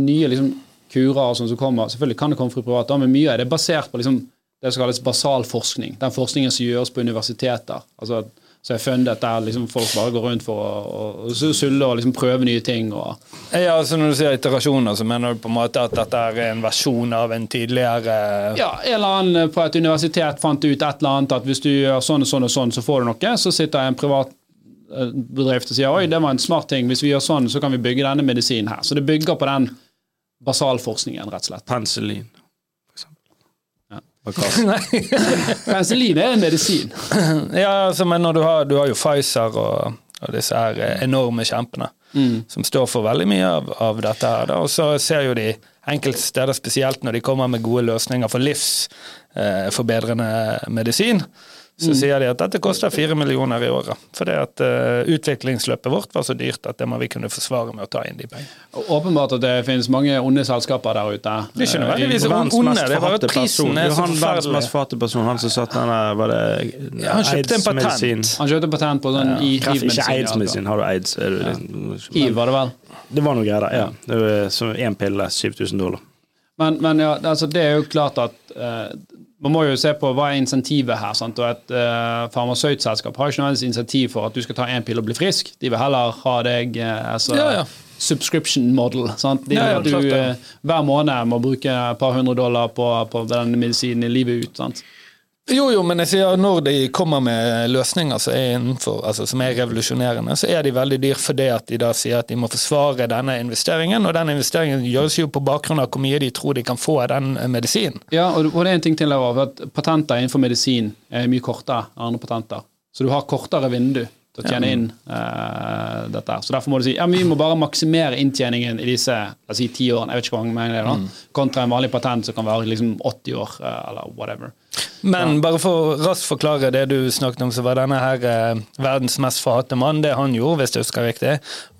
A: nye liksom, kurer og sånn som kommer, selvfølgelig kan det komme fra private, men mye av det er basert på liksom, det som kalles basalforskning. Den forskningen som gjøres på universiteter. altså som er fundet der liksom folk bare går rundt for å, å, sulle og liksom prøve nye ting. og
B: Ja, altså Når du sier iterasjoner, så mener du på en måte at dette er en versjon av en tidligere
A: Ja, en eller annen på et universitet fant ut et eller annet at hvis du gjør sånn og sånn og sånn, så får du noe. Så sitter en privat eh, bedrift og sier oi, det var en smart ting. Hvis vi gjør sånn, så kan vi bygge denne medisinen her. Så det bygger på den basalforskningen, rett og slett.
C: Penicillin, for eksempel.
A: Ja.
C: Hva kaster-
A: Penicillin er en medisin.
B: Ja, altså, men når du har, du har jo Pfizer og, og disse her eh, enorme kjempene som står for veldig mye av, av dette her. Da. Og så ser jo de enkelte steder, spesielt når de kommer med gode løsninger for livsforbedrende medisin, så sier de at dette koster fire millioner i året. Fordi at uh, utviklingsløpet vårt var så dyrt at det må vi kunne forsvare med å ta inn de pengene.
A: Åpenbart at det finnes mange onde selskaper der ute.
B: Det er ikke nødvendigvis
C: Verdens
B: onde, det er bare at prisen er så
C: han verdens mest forhatte person, han som satt denne Var det
B: Ja, han kjøpte en patent.
A: Han kjøpte patent på sånn i
C: Kreft, ikke
A: hiv-medisin.
C: aids-medisin. Har du aids, er du liksom
A: Hiv, var det vel.
C: Det var noe greier der, ja. Det var som én pille, 7000 dollar.
A: Men, men ja, altså det er jo klart at eh, man må jo se på hva er insentivet her. Sant? Og Et uh, farmasøytselskap har ikke noe insentiv for at du skal ta én pille og bli frisk. De vil heller ha deg uh, altså,
B: Ja, ja.
A: subscription model. Sant? De vil
B: Ja,
A: at du eh, hver måned må bruke et par hundre dollar på, på den medisinen i livet ut. Sant?
B: Jo, jo, men jeg sier når de kommer med løsninger som er, innenfor, altså, som er revolusjonerende, så er de veldig dyr fordi at de da sier at de må forsvare denne investeringen, og den investeringen gjøres jo på bakgrunn av hvor mye de tror de kan få av den eh, medisinen.
A: Ja, og, det er en ting til her også, at Patenter innenfor medisin er mye kortere enn andre patenter. Så du har kortere vindu til å tjene inn uh, dette. Så Derfor må du si ja, men vi må bare maksimere inntjeningen i disse la oss si, ti årene, jeg vet ikke hvor mange det er da, kontra en vanlig patent som kan være liksom 80 år, uh, eller whatever.
B: Men bare for å raskt forklare det du snakket om, så var denne her eh, verdens mest forhatte mann, det han gjorde, hvis jeg husker riktig,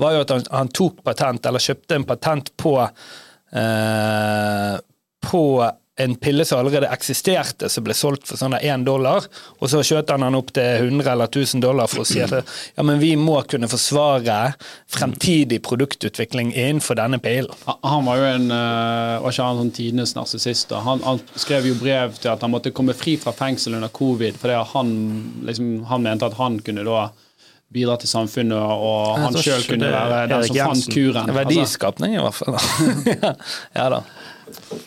B: var jo at han, han tok patent, eller kjøpte en patent på eh, på en pille som allerede eksisterte, som ble solgt for sånn én dollar, og så skjøt han den opp til 100 eller 1000 dollar for å si at ja, men vi må kunne forsvare fremtidig produktutvikling innenfor denne pillen.
A: Han- var jo en eh, Var ikke han sånn tidenes narsissist? Han, han skrev jo brev til at han måtte komme fri fra fengsel under covid, fordi han, liksom, han mente at han kunne da bidra til samfunnet, og han sjøl kunne være den som fant kuren. Altså,
B: Verdiskapning, i hvert fall. ja, ja da.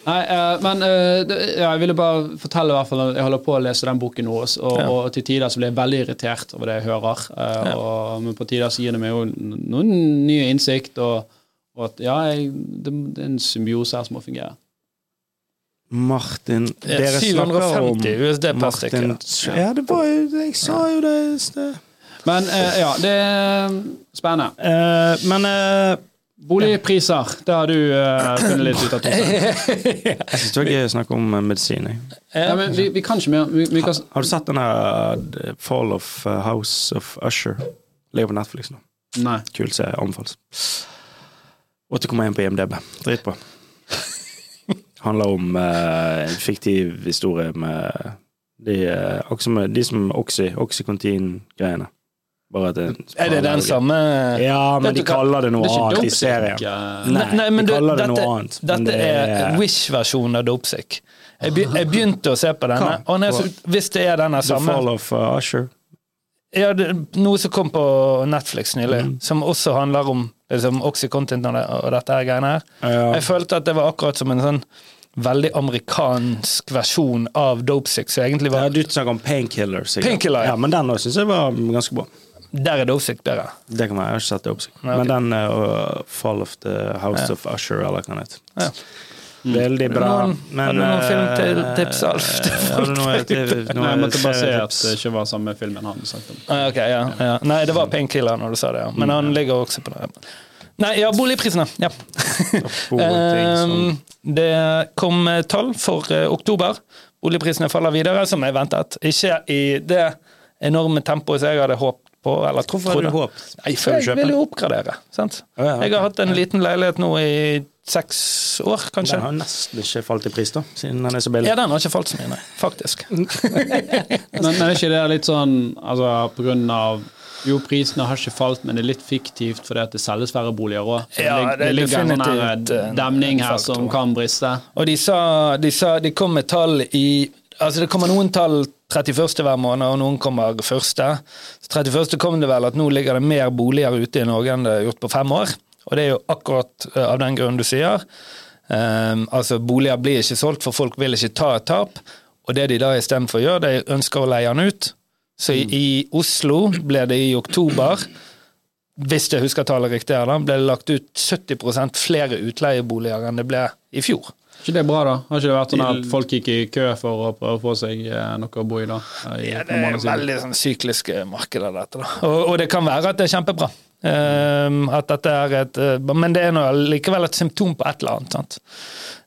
A: Nei, eh, men eh, ja, jeg ville bare fortelle i hvert fall jeg holder på å lese den boken nå, og, og til tider så blir jeg veldig irritert over det jeg hører. Ja. og, men på tider så gir det meg jo noen nye innsikt, og, og at ja, jeg, det, det er en symbiose her som må fungere.
C: Martin
B: Ja,
C: Dere snakker om
B: 750 USD per.
C: Martin Ja, det var jo Jeg sa jo det i sted.
A: Men eh, ja, det er spennende.
C: Eh, men eh,
A: Boligpriser, det har du uh, funnet litt ut av.
C: Jeg syns det var gøy å snakke om eh, medisin.
A: Ja, men vi, vi kan ikke mer. Vi, vi kan,
C: Har du sett den der uh, Fall of uh, House of Usher? Ligger på Netflix nå.
A: nei.
C: Kul serie. Anbefales. 8,1 på IMDb. Dritbra. Handler om en fiktiv historie med de, de som Oxy, Oxycontin-greiene. Det
B: Er det den samme
C: Ja, men de kaller det noe
A: Det er
C: annet i serien. Nei,
B: Nei, men
C: de kaller det
B: dette,
C: noe annet.
B: Dette
C: det
B: er Wish-versjonen av Dopesick. Jeg, be, jeg begynte å se på denne, og jeg, så- hvis det er denne samme The
C: Fall of uh, Usher.
B: ja, det, Noe som kom på Netflix nylig,
C: Mm.
B: som også handler om liksom, Oxycontin og, og dette her greiene her.
C: Ja.
B: Jeg følte at det var akkurat som en sånn veldig amerikansk versjon av Dopesick, som egentlig
C: Ja, du snakker om Painkiller. sikkert.
B: Painkiller, ja.
C: ja. Men den syns jeg var ganske bra.
B: Der er det oppsikt bedre.
C: Det kan være, Jeg har ikke sett det
B: oppsikt. Okay.
C: Men den uh, Fall of the House
B: Ja.
C: of Usher, eller hva det heter.
B: Ja.
C: Veldig bra.
B: Har du noen
C: eh,
B: filmtips, Alf,
C: eh, Har du noe, til, noe
A: jeg måtte bare si at det ikke var samme filmen han snakket om.
B: Ah, okay, ja, ja. Nei, det var Painkiller når du sa det, ja. men han ligger også på det. Nei, ja, boligprisene. Ja. Det kom eh, tall for eh, oktober. Boligprisene faller videre, som jeg ventet. Ikke i det enorme tempoet som jeg hadde håpet på, eller
C: Hvorfor
B: har
C: du håp?
B: Nei, for jeg vil jo oppgradere. Sant?
C: Ja, ja, ok.
B: Jeg har hatt en liten leilighet nå i seks år, kanskje.
C: Den har nesten ikke falt i pris, da, siden den er så billig.
B: Ja, den har ikke falt så mye, nei. Faktisk.
A: Men, men er ikke det litt sånn altså, på grunn av jo, prisene har ikke falt, men det er litt fiktivt fordi at det selges færre boliger òg.
B: Ja,
A: det,
B: det er
A: ligger en sånn
B: en
A: demning her som kan briste.
B: Og de sa, de sa de kom med tall i Altså det kommer noen tall 31. hver måned, og noen kommer første. Så 31. kom det vel at nå ligger det mer boliger ute i Norge enn det har gjort på fem år. Og det er jo akkurat eh, av den grunnen du sier. Um, altså Boliger blir ikke solgt, for folk vil ikke ta et tap. Og det de da istedenfor gjør, de ønsker å leie den ut. Så i, i Oslo ble det i oktober hvis jeg husker tallet riktig, da, ble det lagt ut 70 flere utleieboliger enn det ble i fjor.
A: Ikke det bra, da? Har ikke det vært sånn at folk gikk i kø for å prøve å få seg eh, noe å bo i da? I
B: Ja, det er veldig sånn sykliske markeder, dette. da. Og, og det kan være at det er kjempebra. Ehm, at dette er et, uh, men det er noe, likevel et symptom på et eller annet. sant?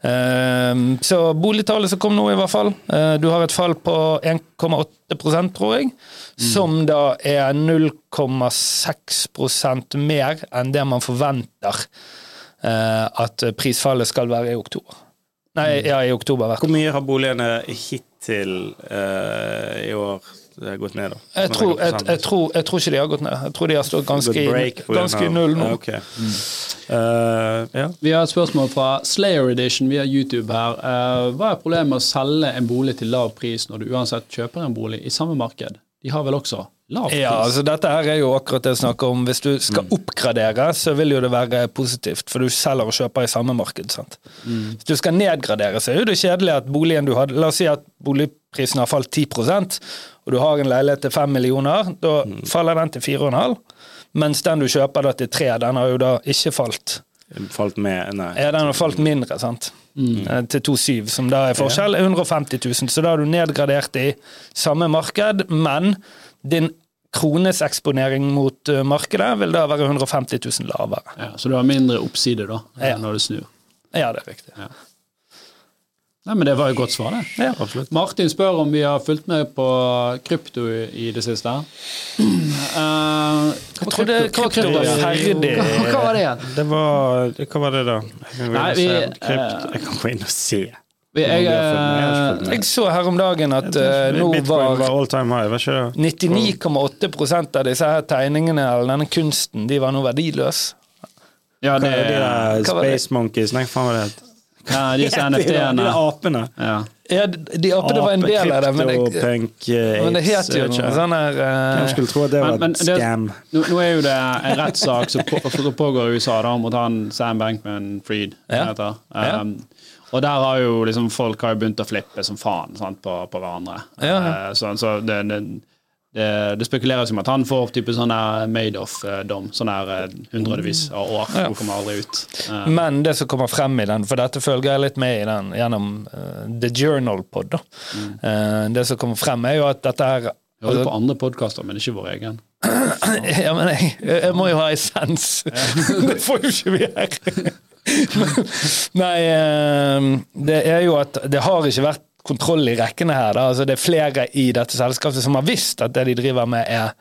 B: Ehm, så boligtallet som kom nå, i hvert fall. eh, du har et fall på 1,8% tror jeg. Som da er 0,6% mer enn det man forventer at prisfallet skal være i oktober. Nei, ja, i oktober. hvert.
C: Hvor mye har boligene hittil uh, i år eh, gått ned, da?
B: Jeg tror, jeg, jeg, tror, jeg tror ikke de har gått ned. Jeg tror de har stått ganske,
C: break
B: ganske i null nå.
C: Okay. Mm. Uh, ja.
A: Vi har et spørsmål fra Slayer Edition via YouTube her. Uh, hva er problemet med å selge en bolig til lav pris når du uansett kjøper en bolig i samme marked? De har vel også lav?
B: Ja, altså dette her er jo akkurat det jeg snakker om. Hvis du skal
C: Mm.
B: oppgradere, så vil jo det være positivt, for du selger og kjøper i samme marked. sant?
C: Mm.
B: Hvis du skal nedgradere, så er jo det kjedelig at boligen du hadde La oss si at boligprisen har falt 10% og du har en leilighet til 5 millioner. Da
C: Mm.
B: faller den til 4,5, mens den du kjøper da til 3, den har jo da ikke falt.
C: Falt med Nei.
B: Ja, den har falt mindre, sant. Mm. Til 2,7, som da er forskjell, er 150 000. Så da har du nedgradert i samme marked, men din krones eksponering mot eh, markedet vil da være 150 000 lavere.
A: Ja, så du har mindre oppside da, eh,
B: Ja.
A: når det snur.
B: Ja, det er riktig.
A: Nei, men Det var jo et godt svar, det.
B: Ja.
C: Absolutt.
A: Martin spør om vi har fulgt med på krypto i det siste. Uh,
B: Jeg trodde krypto var ferdig.
A: Hva, hva var det igjen?
C: Det var Hva var det, da? Jeg kan gå inn og se. Krypt- Jeg kan gå inn og se.
A: Jeg,
C: Jeg
A: eh.
B: Jeg så her om dagen at uh, nå var
C: var all time high, var ikke det?
B: 99,8 av disse her tegningene eller denne kunsten de var nå verdiløse.
A: ja, det
C: er de der? Space Monkeys? Nei, faen var det? het?
A: ja, disse
C: De de
A: NFT-ene.
C: der apene.
A: Ja.
B: Ja, de, de apene var en del av det, men det, men det het jo noe
C: ikke.
B: sånn her
C: Hvem
B: eh,
C: skulle tro at det var
A: men
C: et
A: det-
C: scam?
A: Nå, nå er jo det en rettssak som på, som pågår i USA da, mot han Sam Bankman-Fried.
B: Ja.
A: heter.
B: Ja.
A: Og der har jo liksom folk har jo begynt å flippe som faen sant, på, på hverandre.
B: Ja.
A: ja. så så det, det, det, det spekuleres om at han får type sånn Madoff-dom. Sånn der eh, hundrevis av år.
B: Ja.
A: Hun kommer aldri ut. Eh,
B: Men det som kommer frem i den, for dette følger jeg litt med i den gjennom uh, The Journal Pod, da.
A: Mm.
B: Uh, det som kommer frem, er jo at dette her
A: jeg hører på andre podkaster, men ikke vår egen.
B: Ja, men jeg, jeg må jo ha essens. det får jo ikke vi her. Nei, eh, det er jo at det har ikke vært kontroll i rekkene her. Altså, det er flere i dette selskapet som har visst at det de driver med er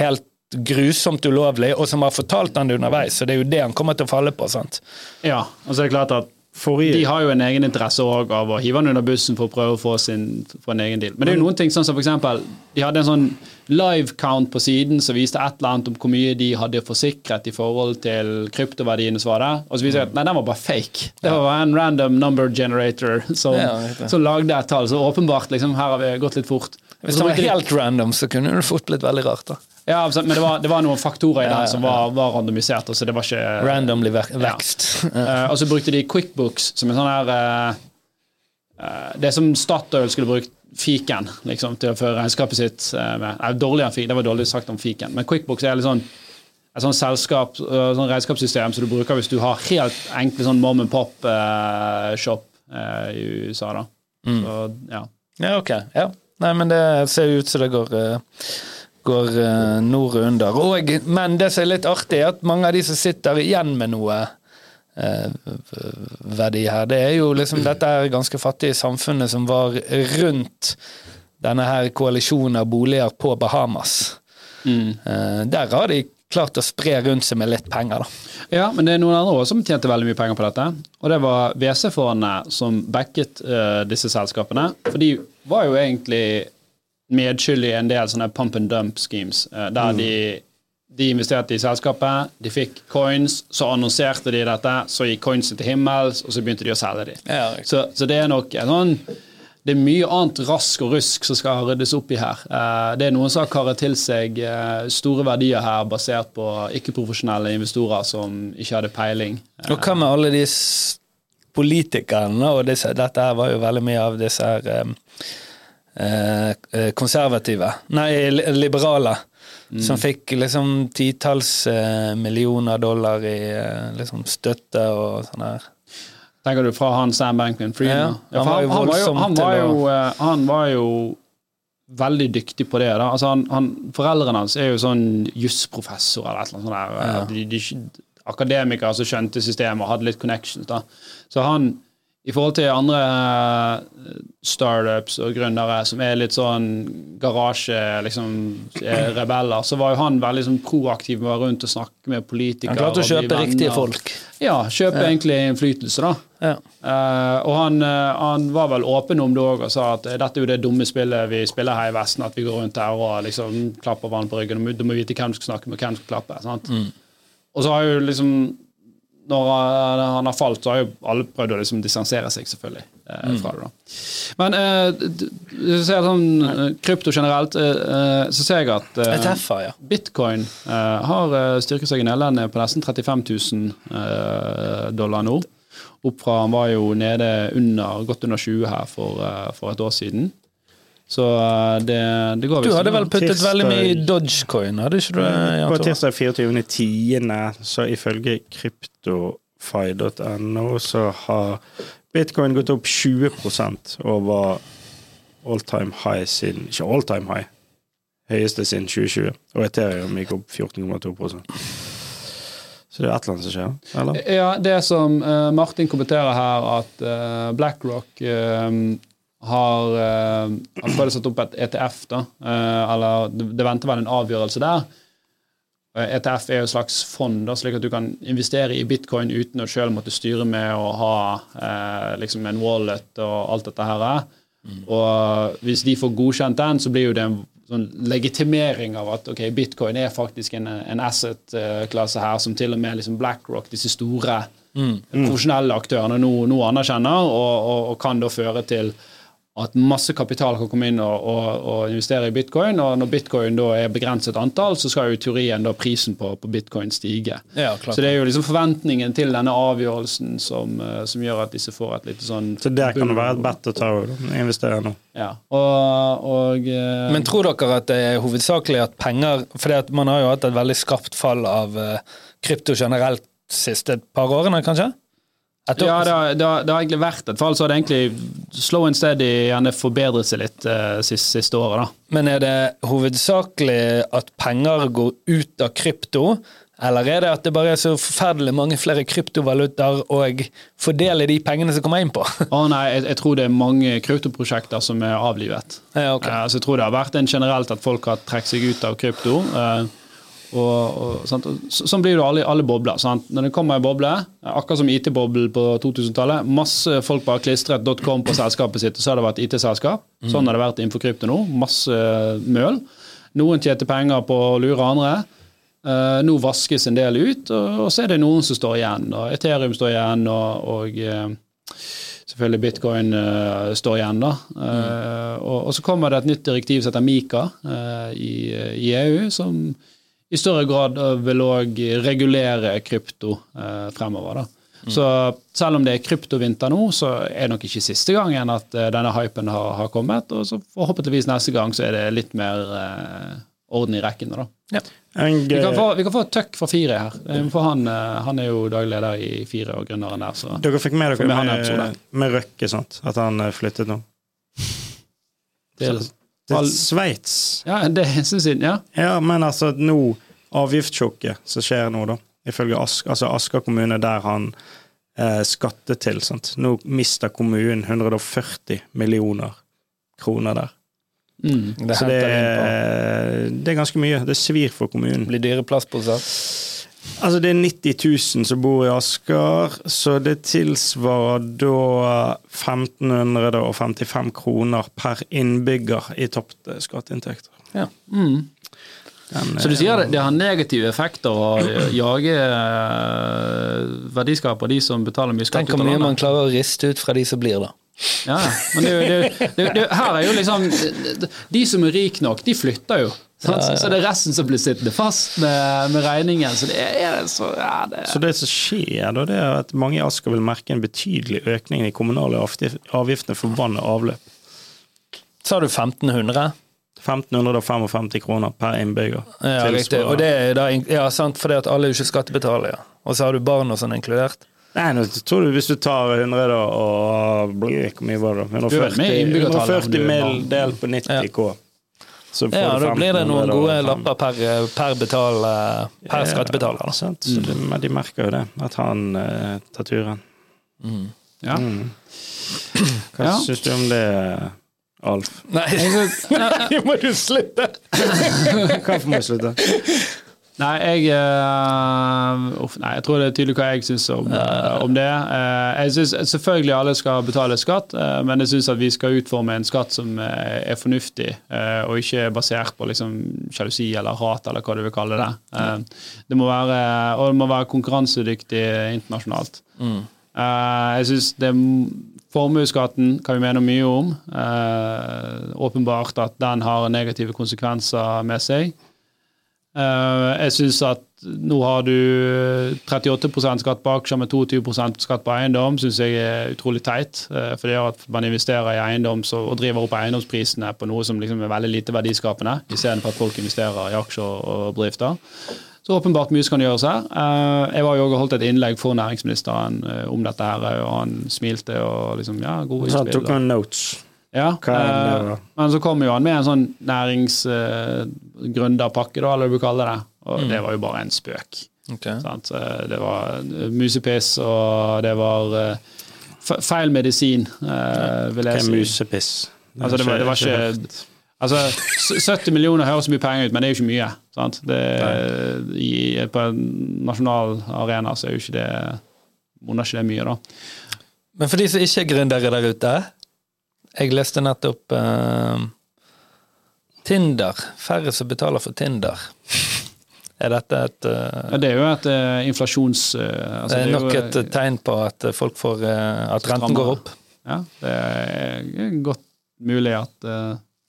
B: helt grusomt ulovlig, og som har fortalt han det underveis. Så det er jo det han kommer til å falle på. sant?
A: Ja, og så er det klart at
C: Forrige
A: De har jo en egen interesse av å hive han under bussen for å prøve å få, sin, få en egen deal. Men det er jo noen ting sånn som for eksempel, De hadde en sånn live count på siden som viste et eller annet om hvor mye de hadde forsikret i forhold til kryptoverdiene som var der. Og så viser det at nei, den var bare fake. Det var en random number generator som, som lagde et tall. Så åpenbart liksom, her har vi gått litt fort.
B: Hvis det var helt random, så kunne det fort blitt veldig rart. da.
A: ja, altså, men det var, det var noen faktorer i
B: det
A: den
B: ja,
A: som var, var randomisert. Så det var ikke
B: Randomly vekst.
A: Ja. og så brukte de QuickBooks som en sånn her eh, eh, Det som Statoil skulle brukt fiken liksom, til å føre regnskapet sitt eh, med. Nei, dårligere enn fiken, det var dårlig sagt om fiken. Men QuickBooks er litt sånn et sånn selskap, eh, sånn regnskapssystem som du bruker hvis du har helt enkle sånn mom and pop-shop eh, i USA. da. Så, ja.
B: Ja, ok. Ja. Nei, men det ser ut som det går, eh, går eh, og under. Og, men det som er litt artig, er at mange av de som sitter igjen med noe eh, verdi her, det er jo liksom dette er ganske fattige samfunnet som var rundt denne her koalisjonen av boliger på Bahamas. Eh, der har de klart å spre rundt seg med litt penger, da.
A: Ja, men det er noen andre også som tjente veldig mye penger på dette. Og det var WC-fondet som backet eh, disse selskapene. For de var jo egentlig medskyldig i en del sånne pump and dump schemes, der der de, de investerte i selskapet, de fikk coins, så annonserte de dette, så gikk coinsen til himmels, og så begynte de å selge dem.
B: Ja,
A: så, så det er nok en sånn det er mye annet rask og rusk som skal ryddes opp i her. Eh, Det er noen som har karret til seg eh, store verdier her basert på ikke-profesjonelle investorer som ikke hadde peiling.
B: Og hva med alle de politikerne, og disse, dette her var jo veldig mye av disse her eh, eh, konservative, nei, liberale. liberale, som fikk liksom titalls eh, millioner dollar i eh, liksom støtte og sånn her.
A: Tenker du fra han Sam Bankman-Fried?
B: Ja,
A: ja,
B: han
A: han, var jo, han, var jo, eh, han var jo veldig dyktig på det. da. Altså han, han, foreldrene hans er jo sånn jusprofessor eller et eller annet sånt. der.
B: Ja.
A: De, de, akademikere som skjønte systemet og hadde litt connections. da. Så han, i forhold til andre eh, startups og gründere som er litt sånn garasje, liksom eh, rebeller, så var jo han veldig sånn proaktiv med å være rundt og snakke med politikere.
B: Han klarte å kjøpe riktige folk.
A: Ja, kjøpe egentlig innflytelse, da.
B: Ja.
A: Uh, og han, han var vel åpen om det òg og sa at dette er jo det dumme spillet vi spiller her i Vesten, at vi går rundt her og liksom klapper hverandre på ryggen. Du må- vite hvem du skal snakke med, og hvem du skal klappe. sant? Og så har jo liksom Når han har falt, så har jo alle prøvd å liksom distansere seg, selvfølgelig, eh, fra det. da. Men eh, hvis ser sånn eh, krypto generelt, eh, eh, så ser jeg at eh,
B: ETF-er, ja.
A: Bitcoin eh, har eh, styrket seg i Nederland på nesten 35 000 eh, dollar nå. Opp fra han var jo nede under, godt under 20 her for, eh, for et år siden. Så eh, det, det går
B: Du hadde vel puttet
C: Tirsdag-
B: veldig mye i Dogecoin, hadde ikke du det? Jan
C: På tirsdag 24.10., så ifølge kryptofy.no, så har bitcoin gått opp 20% og all time high siden Ikke all time high, høyeste siden 2020. Og Ethereum gikk opp 14,2 Så det er et eller annet som skjer, eller?
A: Ja, det som eh, Martin kommenterer her, at eh, BlackRock eh, har, uh, har å sette opp et ETF, da. eh, eller det, venter vel en avgjørelse der. ETF er jo et slags fond, da, slik at du kan investere i bitcoin uten å selv måtte styre med å ha eh, liksom en wallet og alt dette her. Og hvis de får godkjent den, så blir jo det en sånn legitimering av at ok, bitcoin er faktisk en, en asset-klasse her som til og med liksom BlackRock, disse store profesjonelle aktørene, nå, nå anerkjenner, og, og, og kan da føre til at masse kapital kan komme inn og, og, og investere i bitcoin. Og når bitcoin da er begrenset antall, så skal jo teorien da prisen på, på bitcoin stige.
B: Ja, klart.
A: Så det er jo liksom forventningen til denne avgjørelsen som, eh, som gjør at disse får et lite sånn
C: Så der kan det være et bet å ta å investere nå.
A: Ja. Og, og eh,
B: Men tror dere at det er hovedsakelig at penger For man har jo hatt et veldig skarpt fall av eh, krypto generelt de siste par årene, kanskje? Etter-
A: ja, det har, det, har, det har egentlig vært et fall, så har det egentlig slow and steady gjerne forbedret seg litt eh, siste, siste året. da.
B: Men er det hovedsakelig at penger går ut av krypto, eller er det at det bare er så forferdelig mange flere kryptovalutaer og fordeler de pengene som kommer inn på?
A: Å nei, jeg, jeg tror det er mange kryptoprosjekter som er avlivet.
B: Ja, okay.
A: Eh, så jeg tror det har vært en generelt at folk har trukket seg ut av krypto. eh, og, og, sant? og Sånn blir det alle, alle bobler. Sant? Når det kommer en boble, akkurat som IT-boblen på 2000-tallet, masse folk bare klistret .com på selskapet sitt, og så har det vært IT-selskap. Sånn har det vært innenfor krypto nå. Masse møl. Noen tjente penger på å lure andre. Eh, nå vaskes en del ut, og, så er det noen som står igjen. Og Ethereum står igjen, og, eh, selvfølgelig bitcoin uh, står igjen. da. Eh, og, og så kommer det et nytt direktiv som heter Mika uh, i, i EU, som i større grad vil òg regulere krypto eh, fremover. da. Så selv om det er kryptovinter nå, så er det nok ikke siste gangen at eh, denne hypen har, har kommet. Og så forhåpentligvis neste gang så er det litt mer eh, orden i rekkene. da.
C: En,
A: Vi kan få, vi kan få tøkk fra Fire her. Eh, For han, eh, han er jo daglig leder i Fire og gründeren der. så...
C: dere fikk med dere
A: med han
C: med, med Røkke, sant? At han eh, flyttet nå? Det,
A: All-
C: Sveits.
A: ja, det syns jeg. Ja.
C: Ja, men altså nå Avgiftssjokket som skjer nå, da. Ifølge Ask, altså Asker kommune, der han eh, skattet til. sant? Nå mister kommunen 140 millioner kroner der.
A: Mm.
B: Det
C: Så det, er- det er ganske mye. Det svir for kommunen.
B: Blir dyre plastposer.
C: Altså Det er 90 000 som bor i Asker, så det tilsvarer da 1555 kroner per innbygger i tapte skatteinntekter.
B: Ja.
A: Mm.
C: Den,
A: Så du
C: eh,
A: sier det, det har negative effekter å jage verdiskaper, verdiskapere, de som betaler mye skatt
B: Tenk hvor mye man klarer å riste ut fra de som blir, da.
A: Ja, men det, det, det, er her er jo liksom De som er rike nok, de flytter jo.
B: Ja.
A: Så det er resten som blir sittende fast med, med regningen. Så det er så ja, det,
C: Så det som skjer, da, det er at mange i Asker vil merke en betydelig økning i kommunale avgiftene for vann og avløp.
B: Sa du 1500?
C: 1555 kroner per innbygger.
B: Ja, riktig. Og det er da, ja, sant, fordi at alle er jo ikke skattebetalere. Ja. Og så har du barn og sånn inkludert.
C: Nei, nå tror du hvis du tar 100 og, og blir- Hvor mye var det?
A: Du er vel med i
C: 140,
A: innbyggertallet, om du
C: 140
A: mill.
C: mil delt på 90 K. Så får
B: Ja, da blir det noen gode lapper per, per, betal, per skattebetaler. Da.
C: sant? Så de, men de merker jo det, at han eh, tar turen.
A: ja.
C: Hva
A: Ja.
C: syns du om det, Alf?
B: Nei, må du slutte!
C: Hvorfor må jeg slutte?
A: Nei, jeg uh, uff, Nei, jeg tror det er tydelig hva jeg syns om, om det. Uh, jeg synes Selvfølgelig alle skal betale skatt, men jeg syns at vi skal utforme en skatt som er fornuftig, og ikke basert på liksom sjalusi eller hat, eller hva du vil kalle det. Det må være, og det må være konkurransedyktig internasjonalt. Eh, jeg synes det Formuesskatten kan vi mene mye om. Åpenbart at den har negative konsekvenser med seg. Eh, jeg syns at nå har du 38 skatt på aksjer med 22 skatt på eiendom, syns jeg er utrolig teit. eh, For det gjør at man investerer i eiendom og driver opp eiendomsprisene på noe som liksom er veldig lite verdiskapende, istedenfor at folk investerer i aksjer og bedrifter. Så åpenbart mye skal gjøres her. Eh, Jeg var jo også og holdt et innlegg for næringsministeren eh, om dette, her, og han smilte og liksom Ja, gode
C: Så han
A: innspill.
C: tok noen notes.
A: Ja,
C: Hva er det
A: eh,
C: da?
A: men så kom jo han med en sånn næringsgründerpakke, da, eller hva du kaller det. Og det var jo bare en spøk.
B: Okay.
A: Sant? Eh, Det var eh, musepiss, og det var eh, feil medisin, eh, vil jeg si.
C: musepiss?
A: Altså, det var- det var ikke- Altså, 70 millioner høres mye penger ut, men det er jo ikke mye. Sant? Det, i, på en nasjonal arena så er jo ikke det Monner ikke det mye, da.
B: Men for de som ikke er gründere der ute Jeg leste nettopp uh, Tinder. Færre som betaler for Tinder. Er dette et uh,
A: Ja, det er jo et uh, inflasjons... altså,
B: Det er
A: jo,
B: nok et
A: eh,
B: tegn på at folk får At renten går opp.
A: Ja, det er godt mulig at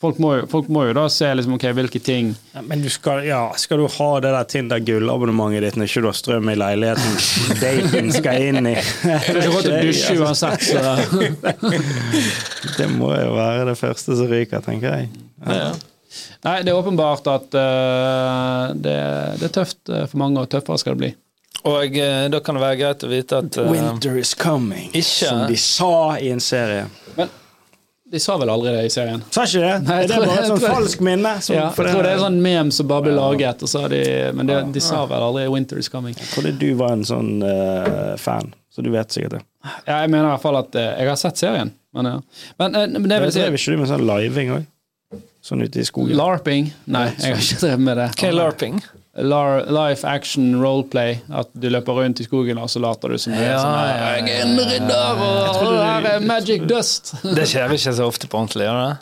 A: folk, må folk må jo da se liksom, ok, hvilke ting
C: Ja, men du skal, ja, skal du ha det der Tinder gullabonnementet ditt når ikke du har strøm i leiligheten daten skal inn i?
A: Du har ikke råd til å dusje uansett, så
C: Det må jo være det første som ryker, tenker jeg.
A: Nei, det er åpenbart at uh, det, det er tøft eh, for mange, og tøffere skal det bli.
B: Og uh, da kan det være greit å vite at uh,
C: Winter is coming,
B: Ikke-
C: som de sa i en serie.
A: De sa vel aldri det i serien?
C: Sa ikke det?
A: Nei,
C: er det bare et sånn falskt minne? som-
A: Ja, jeg tror det er sånn mem som bare blir laget, og så de, men det, de sa vel aldri 'Winter is coming'.
C: Jeg trodde du var en sånn uh, fan, så du vet sikkert det.
A: Ja, jeg mener i hvert fall at uh, jeg har sett serien, men ja. Men, uh, men det vil
C: Drev
A: si
C: ikke du med sånn living òg? Sånn ute i skogen?
A: LARPing? Nei, jeg har ikke drevet med det.
B: Hva er larping?
A: Life action roleplay. At du løper rundt i skogen, og så later du som du er
B: Ja,
A: sånn
B: ja, ja,
A: Jeg er en ridder, og her er magic dust.
B: Det skjer ikke så ofte på ordentlig, gjør det?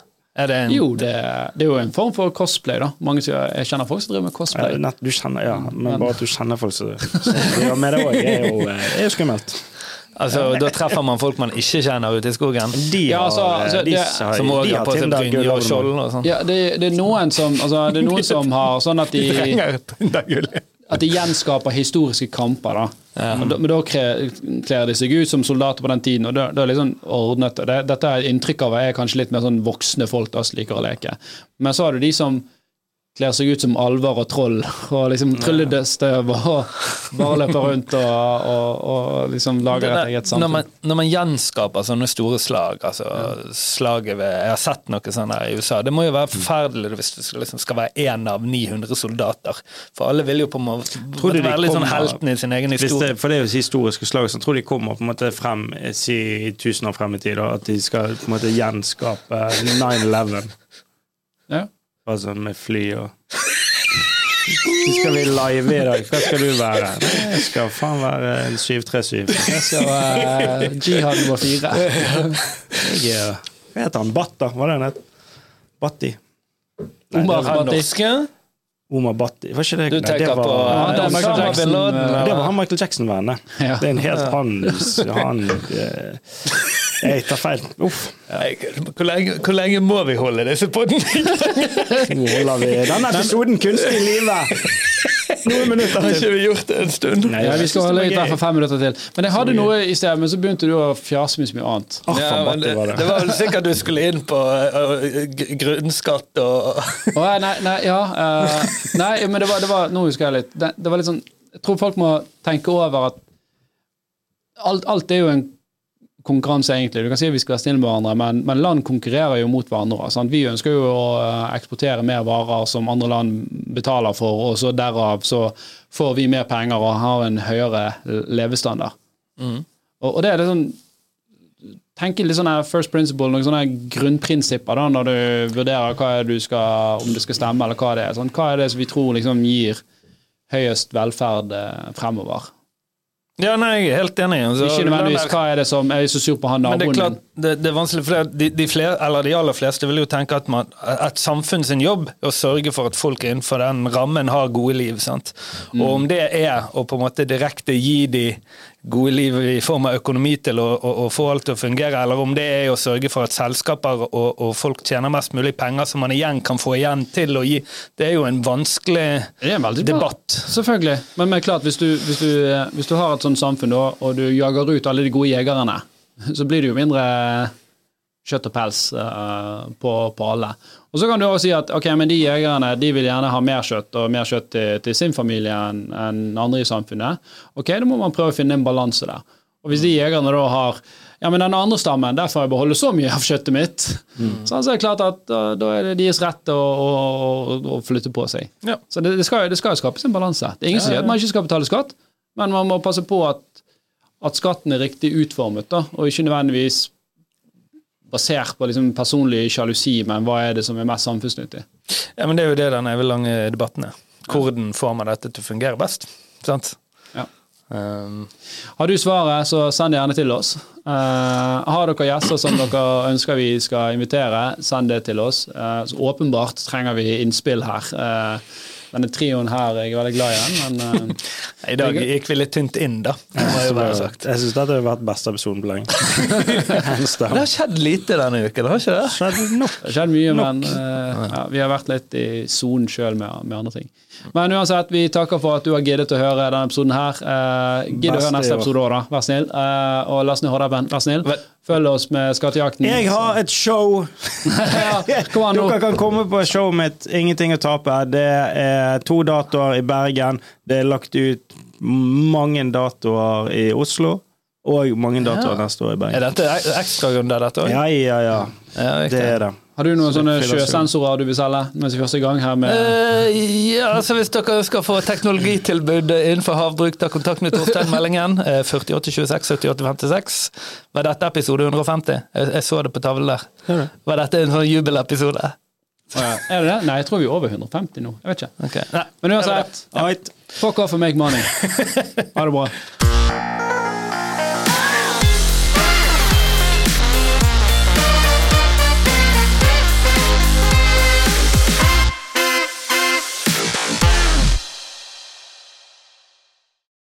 B: Er det en
A: Jo, det, det er jo en form for cosplay, da. Mange sier, Jeg kjenner folk som driver med
C: Ja,
A: cosplay.
C: nett, du kjenner, ja, men bare at du kjenner folk som gjør med det òg, er, jo, eh, er skummelt.
B: Altså, Da treffer man folk man ikke kjenner ute i skogen,
C: De
A: Ja,
C: har,
A: altså,
C: eh,
A: altså,
C: de
A: det-
C: har,
B: som også
C: de
B: har på seg
C: Tinder
B: brynje og skjold og sånn.
A: Ja, det, det er noen som altså, Det er noen som har sånn at de At de gjenskaper historiske kamper. da. Men da, men da kler de seg ut som soldater på den tiden, og da, da er sånn ordnet. Det, dette er inntrykk av er kanskje litt mer sånn voksne folk da, som liker å leke. Men så har du de som kler seg ut som alver og troll, og liksom trylledøstøv og bare løper rundt og, og, og liksom lager
B: Det
A: et
B: eget
A: eget
B: når,
A: samfunn.
B: man, når man gjenskaper sånne store slag, altså slaget ved Jeg har sett noe sånn her i USA. Det må jo være forferdelig hvis du skal, liksom, skal være én av 900 soldater. For alle vil jo på en måte være litt sånn
C: kommer-
B: helten i sin egen historie.
C: det, for det er jo historiske slag, så jeg tror de kommer på en måte frem si, i tusen år frem i tid, at de skal på en måte gjenskape 9-11.
A: Ja.
C: Altså med fly og Så skal vi live i dag. Hva skal du være? Jeg skal faen være 737.
A: Jeg skal være jihad nummer fire.
C: Jeg Hva heter han? Batta? Hva Var det han het? Batti?
A: Omar
B: norske?
C: Omar Batti. Var ikke det Nei, det var,
B: på
A: Ja, det
B: eh,
A: Michael Jackson,
B: bin Laden,
A: eh,
B: eller?
C: Det var han Michael Jackson-vennen.
A: Ja.
C: Det er en helt han, han eh, Jeg tar feil. Uff.
B: Hvor lenge, hvor lenge må vi holde disse podene?
C: Nå holder vi denne episoden kunstig i live. Noen minutter
B: Har
C: til.
B: ikke vi gjort det en stund?
C: Nei,
A: Ja, vi skal holde i hvert fall fem minutter til. Men jeg hadde noe i sted, men så begynte du å fjase med så mye annet.
B: Ja,
C: faen,
B: det,
C: var det.
B: det var vel sikkert du skulle inn på uh, grunnskatt og
A: oh, nei, nei, ja. Uh, nei, men det var, det var Nå husker jeg litt. Det, det var litt sånn Jeg tror folk må tenke over at alt, alt er jo en konkurranse, egentlig. Du kan si at vi skal være snille med hverandre, men, men land konkurrerer jo mot hverandre. Sant? Vi ønsker jo å eh, eksportere mer varer som andre land betaler for, og så derav så får vi mer penger og har en høyere levestandard. Og, og det er det sånn tenke litt sånn her first principle, noen sånne grunnprinsipper da, når du vurderer hva er du skal, om det skal stemme, eller hva det er. Sant? hva er det som vi tror liksom gir høyest velferd eh, fremover?
B: Ja, nei, jeg er helt enig. Så
A: Ikke nødvendigvis hva er det som er så sur på han naboen min.
B: Det, det er vanskelig, for de, de, flere, eller de aller fleste vil jo tenke at, man, at samfunn sin jobb er å sørge for at folk innenfor den rammen har gode liv. sant?
A: Mm.
B: Og om det er å på en måte direkte gi de gode liv i form av økonomi til å, å, å få alt til å fungere, eller om det er å sørge for at selskaper og, og folk tjener mest mulig penger som man igjen kan få igjen til å gi, det er jo en vanskelig
A: en veldig bra-
B: debatt.
A: Selvfølgelig. Men, men klart, hvis du, hvis, du, eh, hvis du har et sånt samfunn, og du jager ut alle de gode jegerne, så blir det jo mindre kjøtt og pels uh, på, på alle. Og så kan du også si at ok, men de jegerne de vil gjerne ha mer kjøtt og mer kjøtt til, til sin familie enn en andre i samfunnet. Ok, Da må man prøve å finne en balanse der. Og hvis de jegerne da har ja, men den andre stammen, der får jeg beholde så mye av kjøttet mitt. Så er det klart at da, da er det deres rett å, å, å, flytte på seg.
B: Ja.
A: Så det, det, skal, det skal skapes en balanse. Det er ingen som sier at man ikke skal betale skatt, men man må passe på at, at skatten er riktig utformet, da, og ikke nødvendigvis basert på liksom personlig sjalusi, men hva er det som er mest samfunnsnyttig?
B: Ja, men det er jo det den lange debatten er. Hvordan får man dette til å fungere best? Sant?
A: Ja.
B: Um,
A: Har du svaret, så send det gjerne til oss. Uh, har dere gjester som dere ønsker vi skal invitere, send det til oss. Uh, så åpenbart trenger vi innspill her. Eh, denne trioen her jeg er veldig glad i den, men uh,
B: I dag gikk vi litt tynt inn, da. Det må jo være sagt.
C: Jeg syns dette har vært beste episoden på lenge.
B: Det har skjedd lite denne uken, har ikke det?
C: Skjedd nok.
A: Det har skjedd mye, men uh, ja, vi har vært litt i sonen sjøl med, med andre ting. Men uansett, vi takker for at du har giddet å høre denne episoden her. Uh, Gidd å høre neste episode òg, da. Vær snill. Uh, og ned Ben. Vær snill. Følg oss med Skattejakten.
C: Jeg har et show!
A: ja.
C: Dere kan komme på showet mitt. Ingenting å tape. Det er to datoer i Bergen. Det er lagt ut mange datoer i Oslo. Og mange datoer neste år i
B: Er
C: Bergen.
B: dette ek- ekstrarunder, dette òg?
C: Ja, ja, ja.
B: Ja.
C: Det er det.
A: Har du noen sånne sjøsensorer du vil selge mens vi er første gang her med
B: uh, ja, altså Hvis dere skal få teknologitilbud innenfor havbruk, ta kontakt med Torstein Meldingen. eh, 4826 7856. Var dette episode 150? Jeg, jeg så det på tavlen der. Var dette en sånn jubelepisode?
A: Uh. Er det det? Nei, jeg tror vi er over 150 nå. Jeg vet ikke.
B: Okay. Nei.
A: Men uansett, fuck off and make money. Ha det bra.